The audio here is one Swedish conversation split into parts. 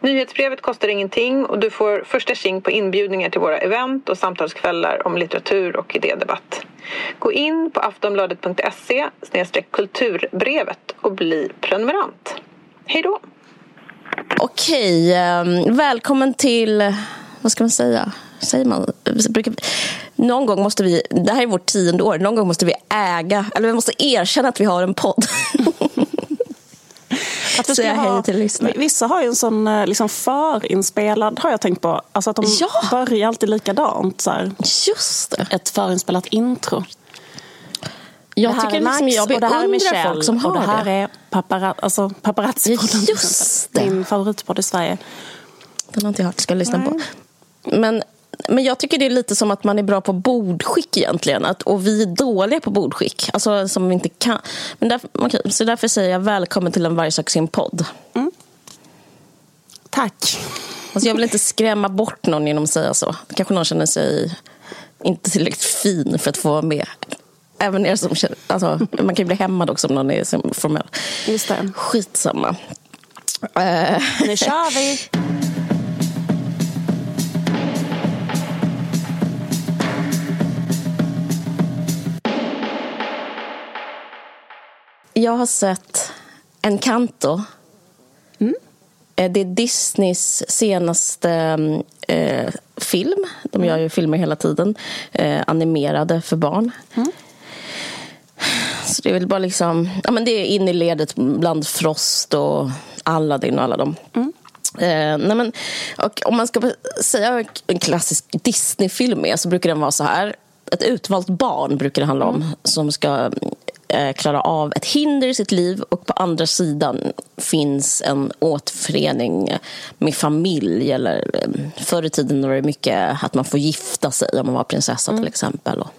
Nyhetsbrevet kostar ingenting och du får första tjing på inbjudningar till våra event och samtalskvällar om litteratur och idédebatt. Gå in på aftonbladet.se kulturbrevet och bli prenumerant. Hej då! Okej, ehm, välkommen till, vad ska man säga? Säger man? Brukar, någon gång måste vi, det här är vårt tionde år, någon gång måste vi äga, eller vi måste erkänna att vi har en podd. Att säga hej till lyssnare. Vissa har ju en sån eh, liksom förinspelad, har jag tänkt på. Alltså att de ja. börjar alltid likadant. Så här. Just det. Ett förinspelat intro. Jag det tycker liksom jag beundrar folk som har det. Och det här är papara alltså paparazzi-podden. Just det. Min favoritpodd i Sverige. Den har inte jag hört, ska jag lyssna Nej. på. Men men jag tycker det är lite som att man är bra på bordskick egentligen. Att, och vi är dåliga på bordskick. Alltså som vi inte kan. Men därför, okay, så därför säger jag välkommen till en varje sak sin podd. Mm. Tack. Alltså jag vill inte skrämma bort någon genom att säga så. Kanske någon känner sig inte tillräckligt fin för att få vara med. Även er som känner, alltså, man kan ju bli hämmad också om någon är formell. Just det. Skitsamma. Nu kör vi! Jag har sett Encanto. Mm. Eh, det är Disneys senaste eh, film. De gör ju filmer hela tiden. Eh, animerade för barn. Mm. Så det är väl bara liksom... Ja, men det är in i ledet bland Frost och Aladdin och alla dem. Mm. Eh, nej men, och om man ska säga en klassisk Disney-film är så brukar den vara så här. Ett utvalt barn brukar det handla om mm. som ska klara av ett hinder i sitt liv och på andra sidan finns en återförening med familj. Eller, eh, förr i tiden var det mycket att man får gifta sig om man var prinsessa mm. till exempel. Och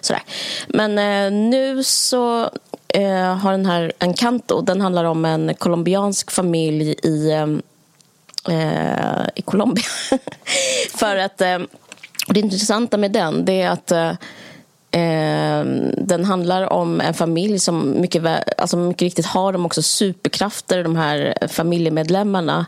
sådär. Men eh, nu så eh, har den här Encanto, den handlar om en colombiansk familj i, eh, i Colombia. För att eh, det intressanta med den det är att Eh, den handlar om en familj som mycket, alltså mycket riktigt har de också superkrafter, de här familjemedlemmarna.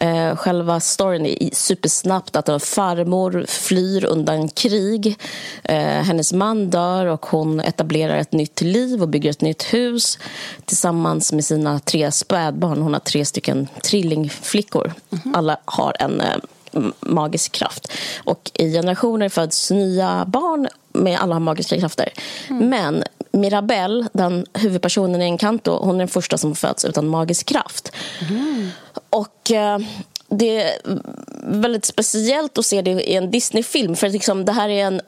Eh, själva storyn är supersnabbt att en farmor flyr undan krig. Eh, hennes man dör och hon etablerar ett nytt liv och bygger ett nytt hus tillsammans med sina tre spädbarn. Hon har tre stycken trillingflickor. Mm -hmm. Alla har en magisk kraft. Och i generationer föds nya barn med alla magiska krafter. Mm. Men Mirabelle, den huvudpersonen i Encanto, hon är den första som föds utan magisk kraft. Mm. Och eh, det är väldigt speciellt att se det i en Disney-film. För liksom, det här är en...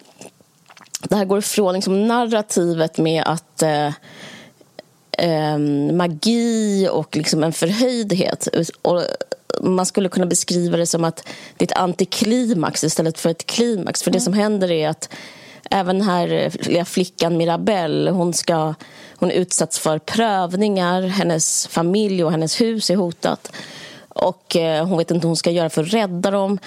Det här går ifrån liksom, narrativet med att eh, eh, magi och liksom en förhöjdhet. Och man skulle kunna beskriva det som att det är ett antiklimax istället för ett klimax. För mm. det som händer är att även den här lilla flickan Mirabelle, hon, ska, hon utsatts för prövningar. Hennes familj och hennes hus är hotat. Och eh, hon vet inte hur hon ska göra för att rädda dem.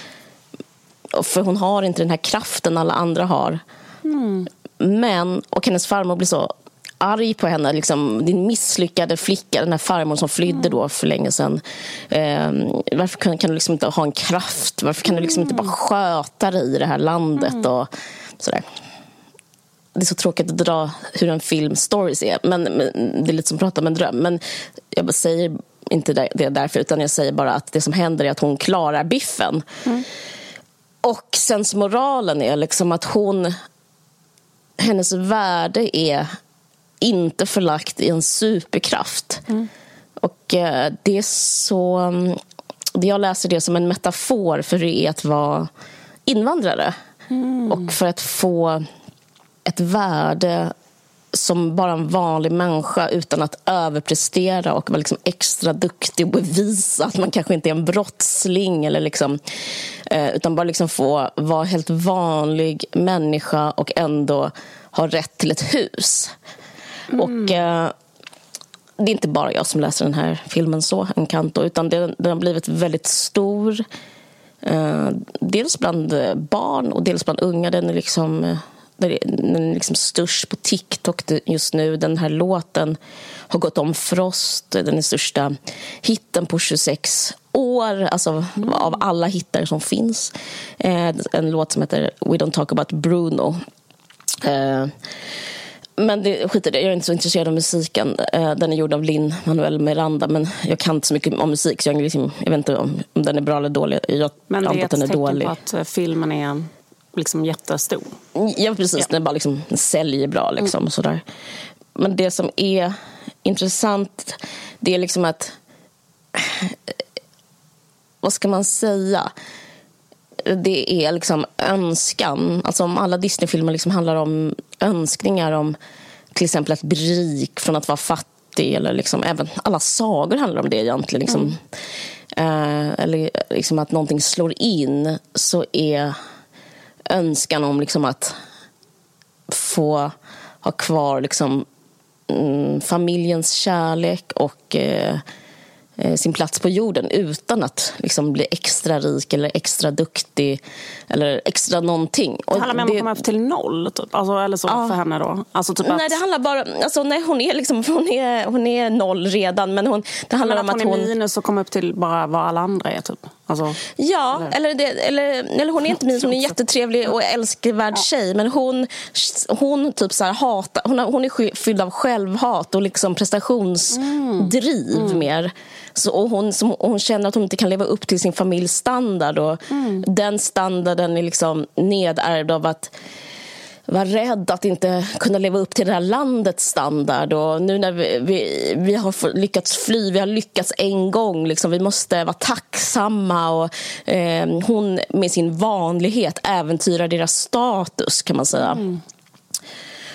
För hon har inte den här kraften alla andra har. Mm. Men, och hennes farmor blir så arg på henne. Liksom, din misslyckade flicka, den här farmor som flydde då för länge sedan. Eh, varför kan, kan, du liksom inte ha en kraft? Varför kan du liksom inte bara sköta dig i det här landet? Mm. Och sådär. Det är så tråkigt att dra hur en film stories är. Men, men, det är lite som att prata om en dröm. Men jag säger inte det därför, utan jag säger bara att det som händer är att hon klarar biffen. Mm. Och sensmoralen är liksom att hon... Hennes värde är inte förlagt i en superkraft. Mm. Och eh, det är så... Jag läser det som en metafor för hur det är att vara invandrare. Mm. Och för att få ett värde som bara en vanlig människa utan att överprestera och vara liksom extra duktig och bevisa att man kanske inte är en brottsling. Eller liksom, eh, utan bara liksom få vara helt vanlig människa och ändå ha rätt till ett hus. Mm. Och eh, det är inte bara jag som läser den här filmen så, Encanto, utan den, den har blivit väldigt stor. Eh, dels bland barn och dels bland unga. Den är liksom, eh, den är liksom störst på TikTok just nu. Den här låten har gått om Frost. Den är största hitten på 26 år, alltså av alla hittar som finns. Eh, en låt som heter We don't talk about Bruno. Eh, men det, skit i det, jag är inte så intresserad av musiken. Eh, den är gjord av Lin Manuel Miranda men jag kan inte så mycket om musik så jag, liksom, jag vet inte om, om den är bra eller dålig. Jag men det är ett tecken på att filmen är liksom jättestor? Ja, precis. Ja. Den, bara liksom, säljer bra. Liksom, mm. sådär. Men det som är intressant det är liksom att... Vad ska man säga? det är liksom önskan. Alltså om alla Disneyfilmer liksom handlar om önskningar om till exempel att bli rik från att vara fattig. Eller liksom, även alla sagor handlar om det egentligen. Liksom. Mm. Eh, eller liksom att någonting slår in så är önskan om liksom att få ha kvar liksom, mm, familjens kärlek och eh, eh, sin plats på jorden utan att liksom bli extra rik eller extra duktig eller extra någonting. Det handlar mer om att komma upp till noll, typ. alltså, eller så ja. för henne då? Alltså, typ nej, det handlar bara... Alltså, nej, hon, är liksom, hon, är, hon är noll redan, men hon, det handlar men om att hon... är minus och kommer upp till bara vad alla andra är, typ? Alltså, ja, eller, eller, det, eller, eller hon är inte minus, hon är en jättetrevlig och älskvärd ja. tjej, men hon, hon, typ så här, hatar, hon, hon är fylld av självhat och liksom prestationsdriv mm. mer. Så, och hon, som, och hon känner att hon inte kan leva upp till sin familjs standard. Och mm. Den standarden är liksom nedärvd av att vara rädd att inte kunna leva upp till det här landets standard. Och nu när vi, vi, vi har lyckats fly, vi har lyckats en gång. Liksom, vi måste vara tacksamma. Och, eh, hon med sin vanlighet äventyrar deras status, kan man säga. Mm.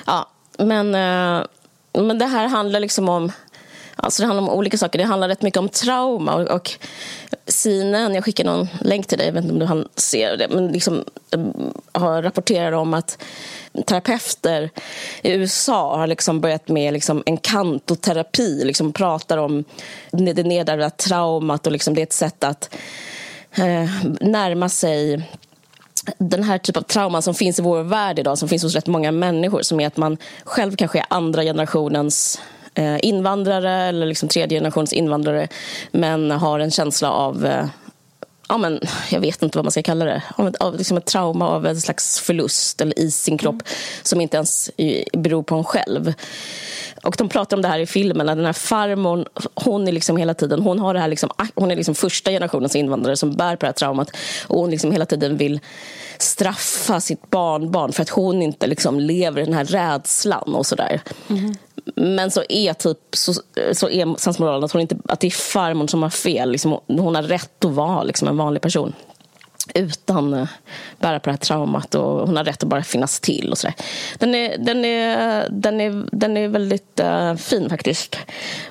Ja, men, eh, men det här handlar liksom om Alltså det handlar om olika saker. Det handlar rätt mycket om trauma. Och, och Sinen, jag skickar någon länk till dig, jag vet inte om du hann se det, men liksom, eh, har rapporterat om att terapeuter i USA har liksom börjat med liksom en kantoterapi. Liksom pratar om det nedärvda traumat och liksom det är ett sätt att eh, närma sig den här typen av trauman som finns i vår värld idag, som finns hos rätt många människor, som är att man själv kanske är andra generationens invandrare eller liksom tredje generations invandrare men har en känsla av eh, ja, men, jag vet inte vad man ska kalla det, av, av liksom ett trauma av en slags förlust eller i sin kropp mm. som inte ens beror på en själv. Och de pratar om det här i filmen, den här farmor, hon är liksom hela tiden, hon har det här liksom, hon är liksom första generationens invandrare som bär på det här traumat och hon liksom hela tiden vill straffa sitt barnbarn för att hon inte liksom lever i den här rädslan och sådär. Mm. Men så är typ så, så är sensmoralen att, hon inte, att det är farmor som har fel. Liksom, hon har rätt att vara liksom, en vanlig person utan eh, att bära på det här traumat och hon har rätt att bara finnas till och sådär. Den är, den är, den är, den är väldigt uh, fin faktiskt.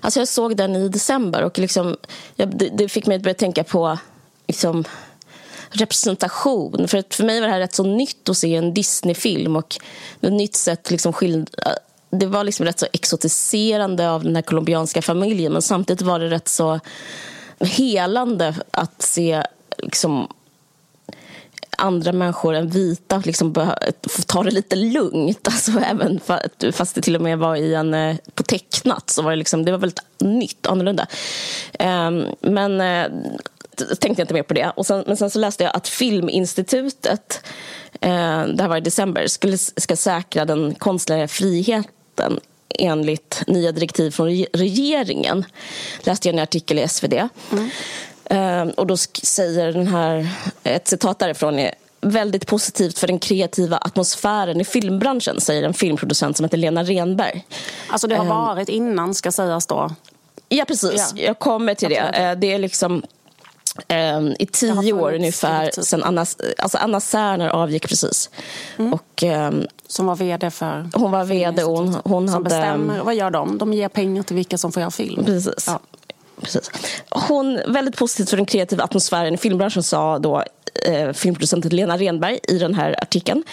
Alltså jag såg den i december och liksom, jag, det, det, fick mig att börja tänka på liksom, representation. För, för mig var det här rätt så nytt att se en Disney-film och ett nytt sätt liksom skild, det var liksom rätt så exotiserande av den här colombianska familjen men samtidigt var det rätt så helande att se liksom, andra människor än vita liksom, ta det lite lugnt. Alltså, även fast det till och med var i en, eh, på tecknat så var det, liksom, det var väldigt nytt, annorlunda. Um, men uh, tänkte jag inte mer på det. Och sen, men sen så läste jag att Filminstitutet, uh, det här var i december, skulle, ska säkra den konstnärliga friheten staten enligt nya direktiv från regeringen. läste jag en artikel i SvD. Mm. Ehm, och då säger den här, ett citat därifrån är väldigt positivt för den kreativa atmosfären i filmbranschen, säger en filmproducent som heter Lena Renberg. Alltså det har ehm. varit innan, ska sägas då? Ja, precis. Ja. Jag kommer till det. Ehm, det är liksom Um, I tio år ungefär typ. sen Anna, alltså Anna Särner avgick precis. Mm. Och, um, som var vd för... Hon var vd. Hon, hon som hade, bestämmer. Vad gör de? De ger pengar till vilka som får göra film. Precis. Ja. precis. Hon, väldigt positivt för den kreativa atmosfären i filmbranschen sa då eh, filmproducenten Lena Renberg i den här artikeln.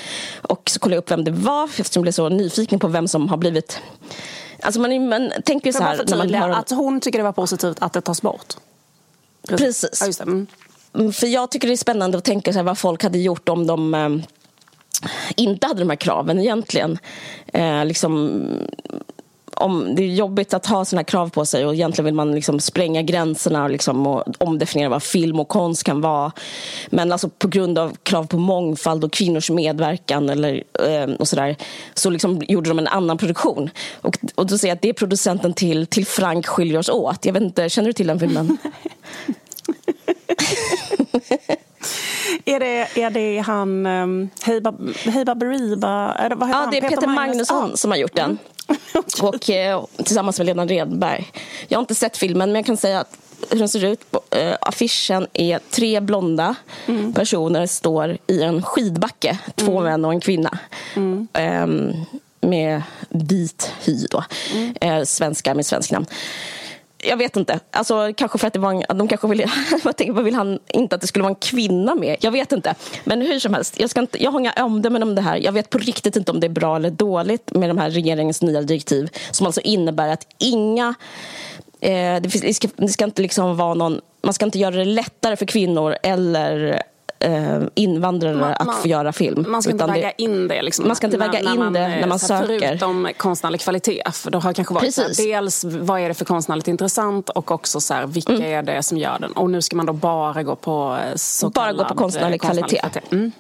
Och så kollade jag upp vem det var eftersom jag blev så nyfiken på vem som har blivit Alltså man, man tänker så här... När man hör... Att hon tycker det var positivt att det tas bort? Precis. Ja. Mm. mm. För jag tycker det är spännande att tänka sig vad folk hade gjort om de eh, inte hade de här kraven egentligen. Eh, liksom, om det är jobbigt att ha såna krav på sig och egentligen vill man liksom spränga gränserna liksom och omdefiniera vad film och konst kan vara. Men alltså på grund av krav på mångfald och kvinnors medverkan eller, eh, och sådär så liksom gjorde de en annan produktion. Och, och då säger jag att det är producenten till, till Frank skiljer oss åt. Jag vet inte, känner du till den filmen? är, det, är det han um, Heiba, Heiba Beriba? Är det, vad heter ja, det är Peter, Peter Magnusson Magnus. som har gjort den. och, eh, tillsammans med Lena Redberg. Jag har inte sett filmen, men jag kan säga att hur den ser ut. På, eh, affischen är tre blonda mm. personer står i en skidbacke. Två mm. män och en kvinna. Mm. Eh, med vit hy då. Mm. Eh, svenskar med svensk namn jag vet inte. Alltså, kanske för att det var en, de kanske ville, jag tänker, vad vill han inte att det skulle vara en kvinna med? Jag vet inte. Men hur som helst, jag, ska inte, jag har inga omdömen om det här. Jag vet på riktigt inte om det är bra eller dåligt med de här regeringens nya direktiv som alltså innebär att inga eh, det, ska, det ska inte liksom vara någon man ska inte göra det lättare för kvinnor eller eh, invandrare man, att få göra film. Man ska inte väga det, in det. Liksom, man ska inte väga in man, det när man söker. Förutom konstnärlig kvalitet. För då har kanske varit här, dels vad är det för konstnärligt intressant och också så här, vilka mm. är det som gör den. Och nu ska man då bara gå på eh, så Bara gå på konstnärlig, eh, konstnärlig kvalitet. kvalitet. Mm.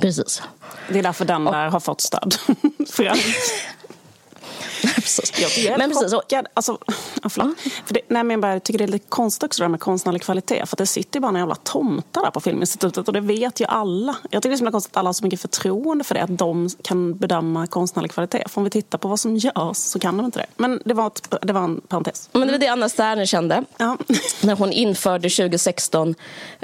Precis. Det är därför den där har fått stöd. Jag men precis, chockad. Alltså, mm. för det, nej, men jag tycker det är lite konstigt också det med konstnärlig kvalitet. För det sitter ju bara en jävla tomtar där på Filminstitutet och det vet ju alla. Jag tycker det är så konstigt att alla har så mycket förtroende för det. Att de kan bedöma konstnärlig kvalitet. För om vi tittar på vad som görs så kan de inte det. Men det var, ett, det var en parentes. Men det var det Anna Sterner kände. Ja. När hon införde 2016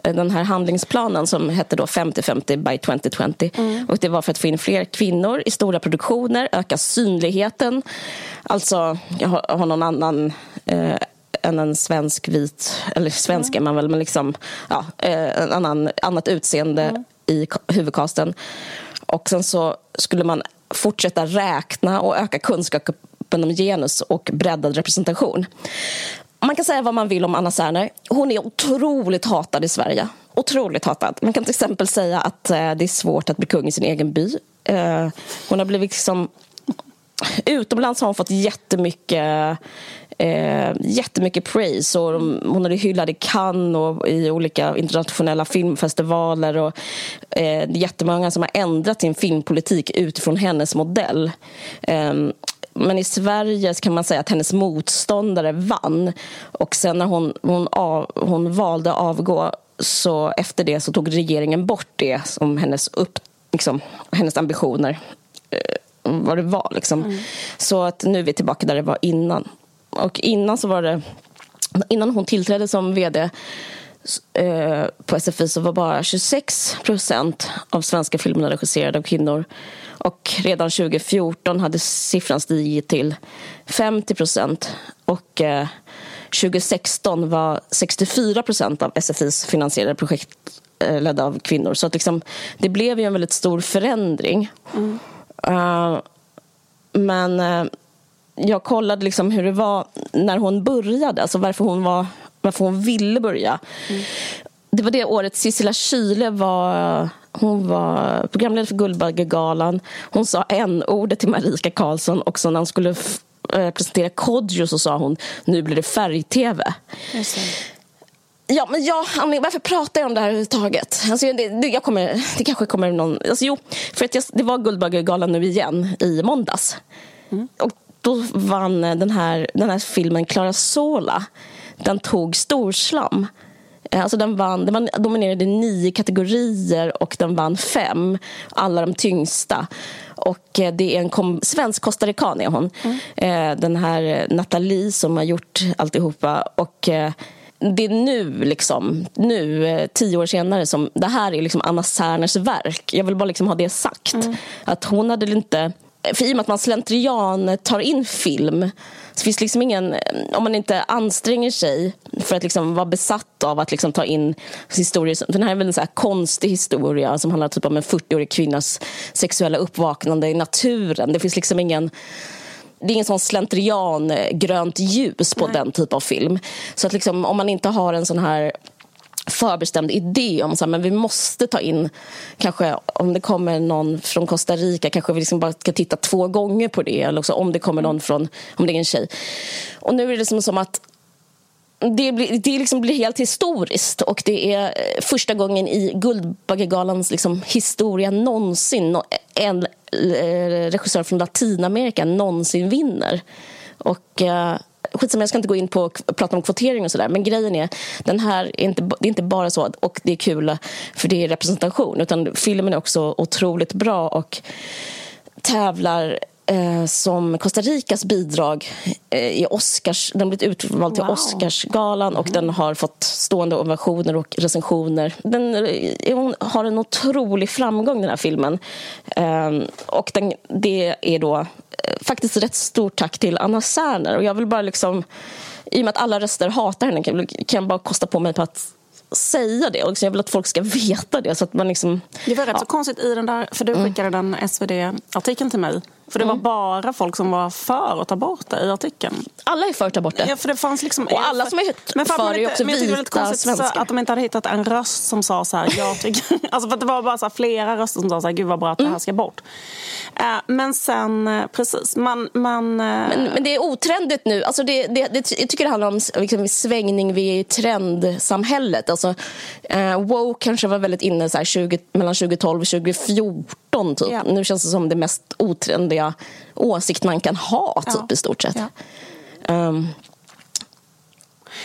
eh, den här handlingsplanen som hette då 50-50 by 2020. Mm. Och det var för att få in fler kvinnor i stora produktioner, öka synligheten Alltså, jag har, har någon annan eh, än en svensk vit, eller svensk är man väl, men liksom, ja, eh, en annan, annat utseende mm. i huvudkasten. Och sen så skulle man fortsätta räkna och öka kunskapen om genus och breddad representation. Man kan säga vad man vill om Anna Serner. Hon är otroligt hatad i Sverige. Otroligt hatad. Man kan till exempel säga att eh, det är svårt att bli kung i sin egen by. Eh, hon har blivit liksom utomlands har hon fått jättemycket eh, jättemycket praise. Och hon är hyllad i Cannes och i olika internationella filmfestivaler. Och, eh, det är jättemånga som har ändrat sin filmpolitik utifrån hennes modell. Eh, men i Sverige kan man säga att hennes motståndare vann. Och sen när hon, hon, av, hon valde att avgå så efter det så tog regeringen bort det som hennes, upp, liksom, hennes ambitioner eh, vad det var. Liksom. Mm. Så att nu är vi tillbaka där det var innan. Och innan så var det... Innan hon tillträdde som vd eh, på SFI så var bara 26 procent av svenska filmerna regisserade av kvinnor. Och redan 2014 hade siffran stigit till 50 procent. Och eh, 2016 var 64 procent av SFIs finansierade projekt eh, ledda av kvinnor. Så att liksom, det blev ju en väldigt stor förändring. Mm. Uh, men uh, jag kollade liksom hur det var när hon började, alltså varför hon, var, varför hon ville börja. Mm. Det var det året Sissela Kyle var, hon var programledare för Guldbaggegalan. Hon sa en ordet till Marika Karlsson och så när hon skulle uh, presentera Kodjo så sa hon nu blir det färg-tv. Ja, men jag, varför pratar jag om det här överhuvudtaget? Alltså, det, det, jag kommer, det kanske kommer någon... Alltså, jo, för att jag, det var Guldbaggegalan nu igen i måndags. Mm. Och då vann den här, den här filmen Clara Sola. Den tog storslam. Alltså den, vann, den dominerade nio kategorier och den vann fem, alla de tyngsta. Och eh, det är en kom, svensk costarican är hon. Mm. Eh, den här Nathalie som har gjort alltihopa. Och det är nu, liksom, nu, eh, tio år senare, som det här är liksom Anna Serners verk. Jag vill bara liksom ha det sagt. Mm. Att hon hade inte... För i och med att man slentrian tar in film så finns liksom ingen, om man inte anstränger sig för att liksom vara besatt av att liksom ta in historier. Den här är väl en så konstig historia som handlar typ om en 40-årig kvinnas sexuella uppvaknande i naturen. Det finns liksom ingen det är ingen sån slentrian eh, grönt ljus på Nej. den typ av film. Så att liksom, om man inte har en sån här förbestämd idé om att vi måste ta in, kanske om det kommer någon från Costa Rica kanske vi liksom bara ska titta två gånger på det, eller också om det kommer någon från, om det är en tjej. Och nu är det liksom som att det, blir, det liksom blir helt historiskt och det är eh, första gången i Guldbaggegalans liksom historia någonsin en eh, regissör från Latinamerika någonsin vinner. Och uh, skitsamma, jag ska inte gå in på att prata om kvotering och sådär men grejen är, den här är inte, det är inte bara så och det är kul för det är representation utan filmen är också otroligt bra och tävlar eh, som Costa Ricas bidrag eh, i Oscars. Den blivit utvald till wow. Oscarsgalan och mm. den har fått stående ovationer och recensioner. Den eh, hon har en otrolig framgång, den här filmen. Eh, och den, det är då eh, faktiskt rätt stort tack till Anna Särner. Och jag vill bara liksom, I och med att alla röster hatar henne kan jag bara kosta på mig på att säga det. Och jag vill att folk ska veta det. Så att man liksom, det var rätt ja. så konstigt i den där, för du mm. skickade mm. den SvD-artikeln till mig. För det var mm. bara folk som var för att ta bort det i artikeln. Alla är för att ta bort det. Ja, för det fanns liksom, och alla som är men för, för är också men vita lite konstigt. Att de inte hade hittat en röst som sa så här, jag tycker... alltså för det var bara så här, flera röster som sa så här, gud vad bra att det här mm. ska bort. Uh, men sen, uh, precis, man... man uh... men, men, det är otrendigt nu. Alltså det, det, det, jag tycker det handlar om liksom, svängning vid trendsamhället. Alltså, uh, wow kanske var väldigt inne så här, 20, mellan 2012 och 2014. Typ. Yeah. Nu känns det som det mest otrendiga åsikt man kan ha, typ, ja. i stort sett. Ja. Um,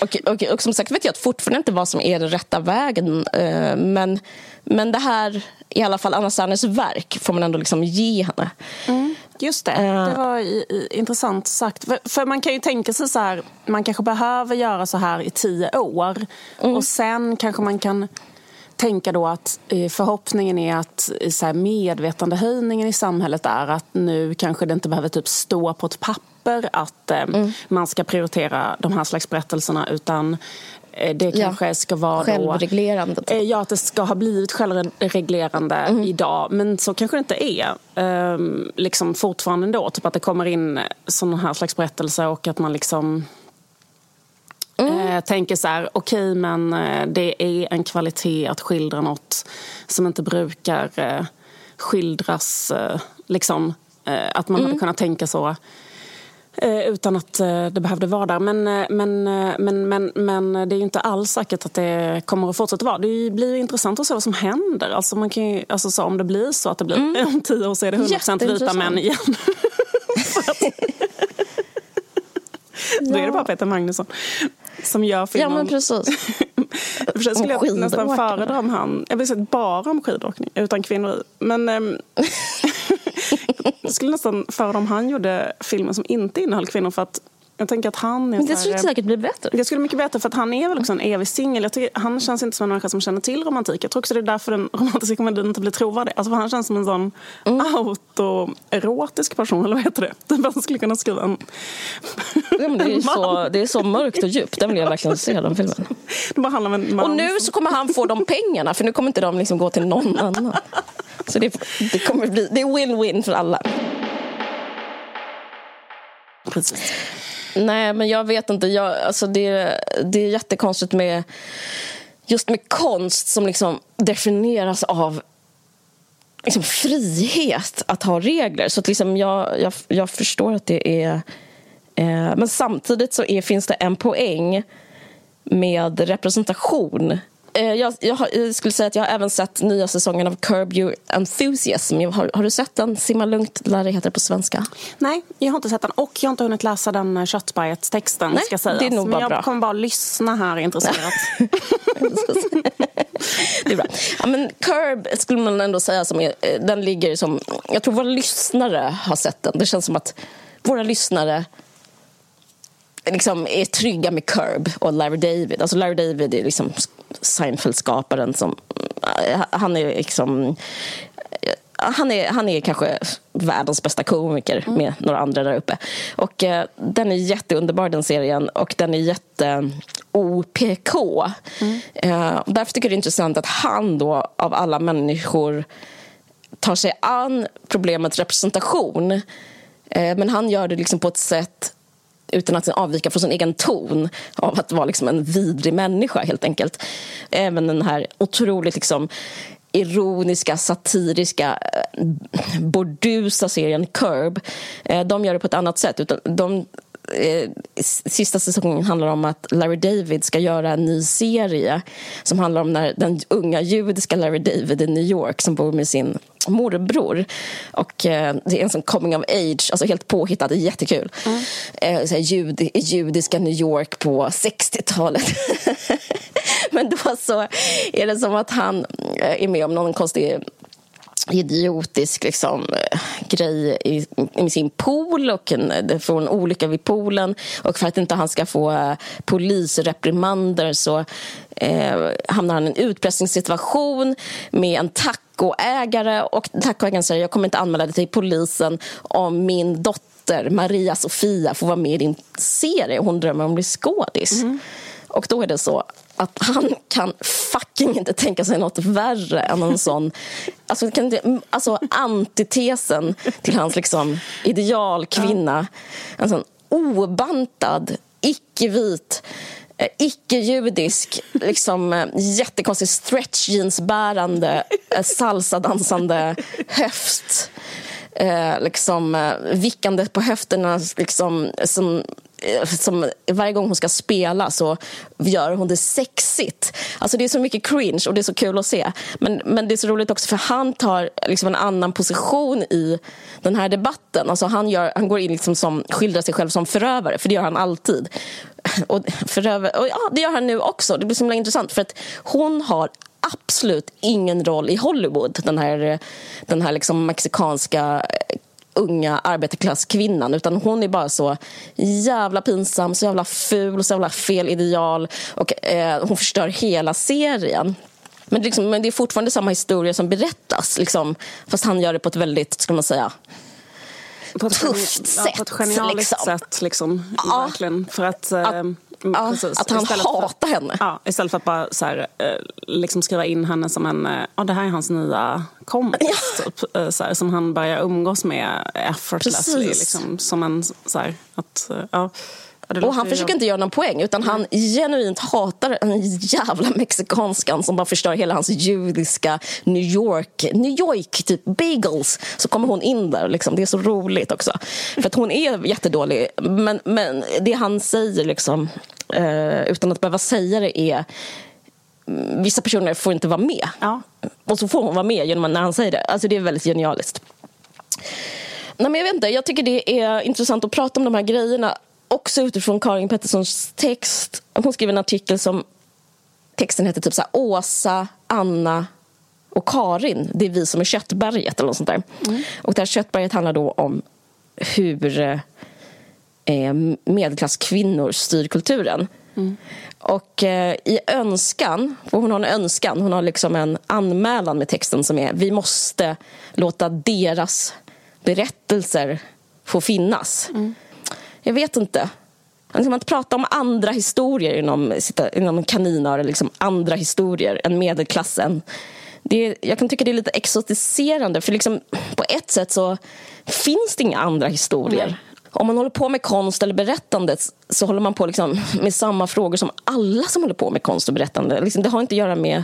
och, och, och, som sagt vet jag fortfarande inte vad som är den rätta vägen. Uh, men, men det här, i alla fall Anna Serners verk, får man ändå liksom ge henne. Mm, just det, uh, det var i, i, intressant sagt. För, för, man kan ju tänka sig så här, man kanske behöver göra så här i tio år. Mm. Och sen kanske man kan tänka då att eh, förhoppningen är att eh, så här, medvetandehöjningen i samhället är att nu kanske det inte behöver typ stå på ett papper att eh, mm. man ska prioritera de här slags berättelserna utan det kanske ja, ska vara självreglerande. Då, ja, att det ska ha blivit självreglerande mm. idag. Men så kanske det inte är. Ehm, liksom fortfarande ändå. Typ att det kommer in sådana här slags berättelser och att man liksom Mm. Eh, tänker så här, okej okay, men eh, det är en kvalitet att skildra något som inte brukar eh, skildras. Eh, liksom, eh, att man mm. hade kunnat tänka så eh, utan att det behövde vara där. Men, men, men, men, men det är inte alls säkert att det kommer att fortsätta vara. Det blir intressant att se vad som händer. Alltså man kan ju, alltså så, om det blir så att det blir mm. om tio år så är det 100% vita män igen. Då är det bara Peter Magnusson som gör filmen. Ja, men precis. För sig skulle jag nästan föredra om han, jag vill säga bara om skidåkning, utan kvinnor Men ähm, jag skulle nästan föredra om han gjorde filmen som inte innehöll kvinnor för att jag tänker att han är Men det skulle säkert bli bättre. Det skulle mycket bättre för att han är väl också en evig singel. Han känns inte som en människa som känner till romantik. Jag tror också det är därför den romantiska komedin inte blir trovärdig. Alltså han känns som en sån mm. autoerotisk person, eller vad heter det? Den skulle kunna skriva en... Ja, men det, är så, det är så mörkt och djupt. Den vill jag verkligen se, den filmen. Det bara handlar om en man. Och nu så kommer han få de pengarna, för nu kommer inte de liksom gå till någon annan. Så det, det kommer bli, det är win-win för alla. Precis. Nej, men jag vet inte. Jag, alltså det, det är jättekonstigt med just med konst som liksom definieras av liksom frihet att ha regler. Så att liksom jag, jag, jag förstår att det är... Eh, men samtidigt så är, finns det en poäng med representation jag, jag, jag, skulle säga att jag har även sett nya säsongen av Curb Your Enthusiasm. Har, har, du sett den? Simma lugnt lär det heter på svenska. Nej, jag har inte sett den. Och jag har inte hunnit läsa den eh, köttberget-texten. Nej, ska sägas. det är nog Men jag bra. kommer bara lyssna här intresserat. det är bra. Ja, men Curb skulle man ändå säga som är, eh, den ligger som... Jag tror våra lyssnare har sett den. Det känns som att våra lyssnare liksom är trygga med Curb och Larry David. Alltså Larry David är liksom Seinfeld-skaparen som... Eh, han är liksom... Han är, han är kanske världens bästa komiker mm. med några andra där uppe. Och eh, Den är jätteunderbar, den serien. Och den är jätte OPK. Mm. Eh, därför tycker jag det är intressant att han då, av alla människor tar sig an problemet representation Eh, men han gör det liksom på ett sätt utan att avvika från sin egen ton av att vara liksom en vidrig människa, helt enkelt. Även den här otroligt liksom ironiska, satiriska, eh, bordusa serien Curb. Eh, de gör det på ett annat sätt. Utan de, eh, sista säsongen handlar om att Larry David ska göra en ny serie som handlar om när den unga judiska Larry David i New York som bor med sin morbror. Och eh, Det är en sån coming of age, alltså helt påhittad, jättekul. Mm. Eh, så jud, judiska New York på 60-talet. Men då så är det som att han eh, är med om någon konstig idiotisk liksom, eh, grej i, i sin pool och en, det får en olycka vid poolen. Och för att inte han ska få uh, polisreprimander så eh, hamnar han i en utpressningssituation med en tacoägare. Och tacoägaren säger jag kommer inte anmäla dig till polisen om min dotter Maria Sofia får vara med i din serie. Hon drömmer om att bli skådis. Mm. Och då är det så att han kan fucking inte tänka sig något värre än en sån... Alltså, kan inte, alltså antitesen till hans liksom, idealkvinna. En sån obantad, icke-vit eh, icke-judisk, liksom, eh, jättekonstig stretch jeans-bärande, eh, salsa-dansande höft. Eh, liksom, vickande på höfterna liksom, som Eh, som varje gång hon ska spela så gör hon det sexigt. Alltså det är så mycket cringe och det är så kul att se. Men, men det är så roligt också för han tar liksom en annan position i den här debatten. Alltså han, gör, han går in liksom som, skildrar sig själv som förövare, för det gör han alltid. Och, förövare, och ja, det gör han nu också. Det blir så himla intressant för att hon har absolut ingen roll i Hollywood, den här, den här liksom mexikanska unga arbetarklasskvinnan utan hon är bara så jävla pinsam, så jävla ful, så jävla fel ideal och eh, hon förstör hela serien. Men, liksom, men det är fortfarande samma historia som berättas liksom, fast han gör det på ett väldigt, ska man säga på ett tufft sätt. Ja, på ett genialiskt liksom. sätt. Liksom, ja. Verkligen. För att, att, eh, ja, att han hatar henne. Ja, istället för att bara så här, eh, liksom skriva in henne som en... Eh, ja, det här är hans nya kompis, ja. typ, så här, som han börjar umgås med effortlessly. Liksom, som en, så här, att, ja. Och han försöker inte göra någon poäng utan mm. han genuint hatar den jävla mexikanskan som bara förstör hela hans judiska New York, New York typ bagels. Så kommer hon in där liksom. Det är så roligt också. För att hon är jättedålig. Men, men det han säger liksom, eh, utan att behöva säga det är mm, vissa personer får inte vara med. Ja. Och så får hon vara med genom när han säger det. Alltså det är väldigt genialiskt. Nej, men jag, vet inte, jag tycker det är intressant att prata om de här grejerna också utifrån Karin Petterssons text. Hon skrev en artikel som texten heter typ så här, Åsa, Anna och Karin. Det är vi som är köttberget eller något sånt där. Mm. Och det här köttberget handlar då om hur eh, medelklasskvinnor styr kulturen. Mm. Och eh, i önskan, för hon har en önskan, hon har liksom en anmälan med texten som är vi måste låta deras berättelser få finnas. Mm jag vet inte. Alltså man pratar om andra historier inom, inom kaninöre, liksom andra historier än medelklassen. Det, jag kan tycka det är lite exotiserande, för liksom, på ett sätt så finns det inga andra historier. Mm. Om man håller på med konst eller berättande så håller man på liksom med samma frågor som alla som håller på med konst och berättande. Liksom, det har inte att göra med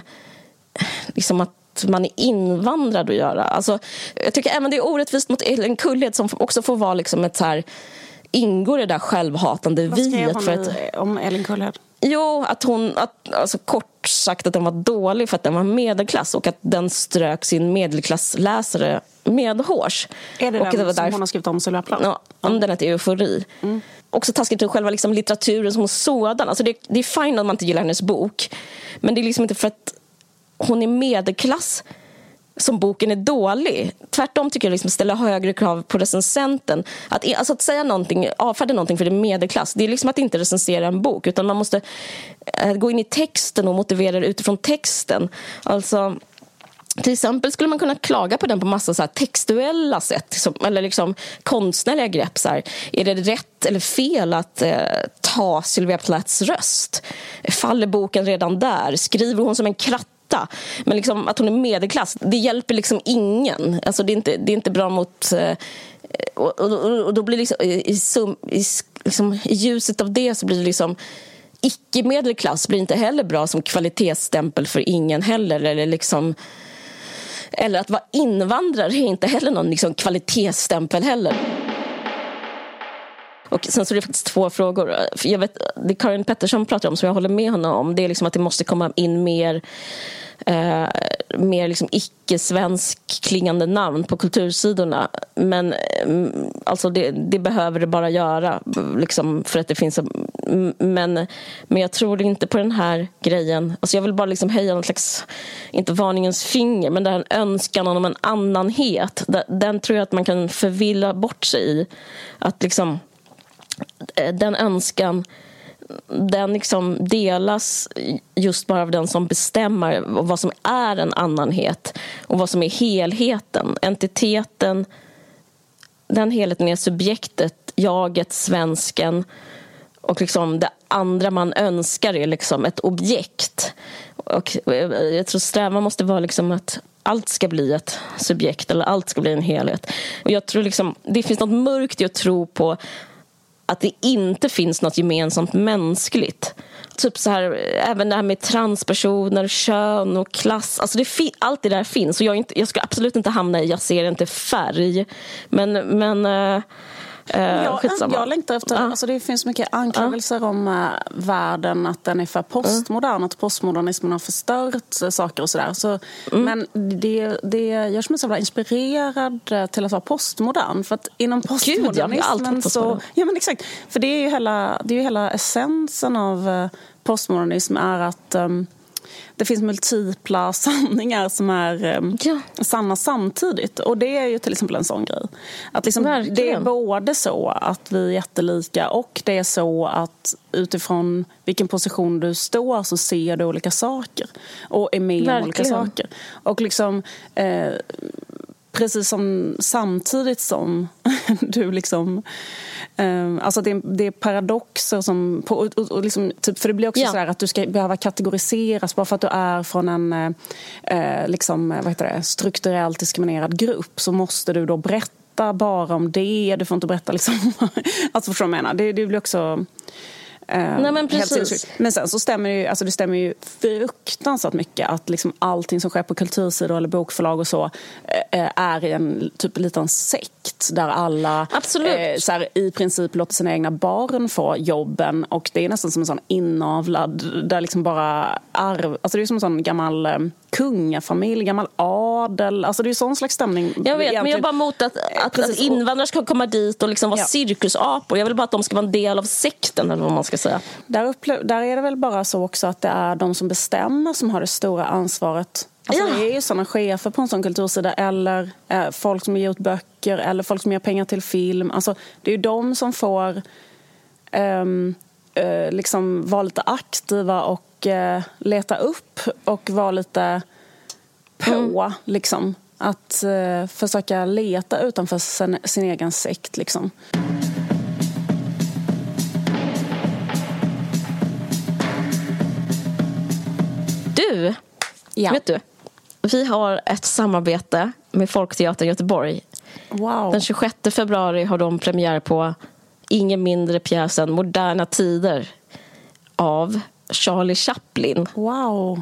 liksom att man är invandrad att göra. Alltså, jag tycker även det är orättvist mot Ellen Kullhed som också får vara liksom ett så här ingår det där självhatande Vad skrev hon för att, om Elin Kullhed? Jo, att hon, att, alltså kort sagt att den var dålig för att den var medelklass och att den strök sin medelklassläsare medhårs. Är det och den det som där, hon har skrivit om Sylvia Plath? Ja, om den heter Eufori. Mm. Också taskigt till själva liksom litteraturen som sådan. Alltså det, det är fint om man inte gillar hennes bok. Men det är liksom inte för att hon är medelklass som boken är dålig. Tvärtom tycker jag liksom ställa högre krav på recensenten. Att, alltså att säga någonting, avfärda någonting för det är medelklass, det är liksom att inte recensera en bok utan man måste eh, gå in i texten och motivera det utifrån texten. Alltså, till exempel skulle man kunna klaga på den på massa så textuella sätt som, eller liksom konstnärliga grepp. Så här. Är det rätt eller fel att eh, ta Sylvia Plaths röst? Faller boken redan där? Skriver hon som en kratt hitta. Men liksom, att hon är medelklass, det hjälper liksom ingen. Alltså, det, är inte, det är inte bra mot eh, och, och, och då blir liksom i, sum, i, liksom, i ljuset av det så blir det liksom icke-medelklass blir inte heller bra som kvalitetsstämpel för ingen heller. Eller, liksom, eller att vara invandrare är inte heller någon liksom, kvalitetsstämpel heller. Och sen så är det faktiskt två frågor. Jag vet, det Karin Pettersson pratar om, som jag håller med honom om, det är liksom att det måste komma in mer eh, mer liksom icke-svensk klingande namn på kultursidorna. Men mm, alltså det, det, behöver det bara göra, liksom, för att det finns... Men, men jag tror inte på den här grejen. Alltså jag vill bara liksom höja någon slags, inte varningens finger, men den önskan om en annanhet. Den, tror jag att man kan förvilla bort sig i. Att liksom, Eh, den önskan den liksom delas just bara av den som bestämmer vad som är en annanhet och vad som är helheten. Entiteten, den helheten är subjektet, jaget, svensken och liksom det andra man önskar är liksom ett objekt. Och eh, jag tror strävan måste vara liksom att allt ska bli ett subjekt eller allt ska bli en helhet. Och jag tror liksom, det finns något mörkt i att tro på att det inte finns något gemensamt mänskligt. Typ så här, även det här med transpersoner, kön och klass. Alltså det allt det där finns. Och jag, inte, jag ska absolut inte hamna i jag ser inte färg. Men, men eh, Uh, jag, jag längtar efter, uh. alltså det finns mycket anklagelser uh. om uh, världen, att den är för postmodern, att postmodernismen har förstört saker och sådär. Så, mm. Men det, det görs mig så jävla inspirerad till att vara postmodern. För att inom postmodernismen Gud, så... Ja, men exakt. För det är ju hela, det är ju hela essensen av postmodernism är att um, det finns multipla sanningar som är eh, ja. sanna samtidigt. Och det är ju till exempel en sån grej. Att liksom, det är både så att vi är jättelika och det är så att utifrån vilken position du står så ser du olika saker och är med om olika saker. Och liksom... Eh, precis som samtidigt som du liksom... Um, alltså det, det är paradoxer som... På, och, och liksom, typ, för det blir också ja. så att du ska behöva kategoriseras bara för att du är från en uh, liksom, vad heter det, strukturellt diskriminerad grupp så måste du då berätta bara om det. Du får inte berätta liksom... alltså förstår du vad jag menar? Det, det blir också... Eh, Nej, men, precis. men sen så stämmer det ju, alltså det stämmer ju fruktansvärt mycket att liksom allting som sker på kultursidor eller bokförlag och så eh, är i en typ liten sekt där alla eh, så här, i princip låter sina egna barn få jobben. Och det är nästan som en sån inavlad där liksom bara arv, alltså det är som en sån gammal eh, kungafamilj, gammal adel. Alltså det är sån slags stämning. Jag vet, egentligen. men jag är bara emot att, att, att invandrare ska komma dit och liksom vara ja. cirkusapor. Jag vill bara att de ska vara en del av sekten eller vad man ska säga. Där, där är det väl bara så också att det är de som bestämmer som har det stora ansvaret Alltså ja. Det är ju sådana chefer på en sån kultursida eller eh, folk som ger ut böcker eller folk som ger pengar till film. Alltså, det är ju de som får um, uh, liksom vara lite aktiva och och eh, leta upp och vara lite på. Mm. Liksom. Att eh, försöka leta utanför sin, sin egen sekt. Liksom. Du, ja. vet du? Vi har ett samarbete med Folkteatern Göteborg. Wow. Den 26 februari har de premiär på ingen mindre pjäsen Moderna tider av Charlie Chaplin. Wow.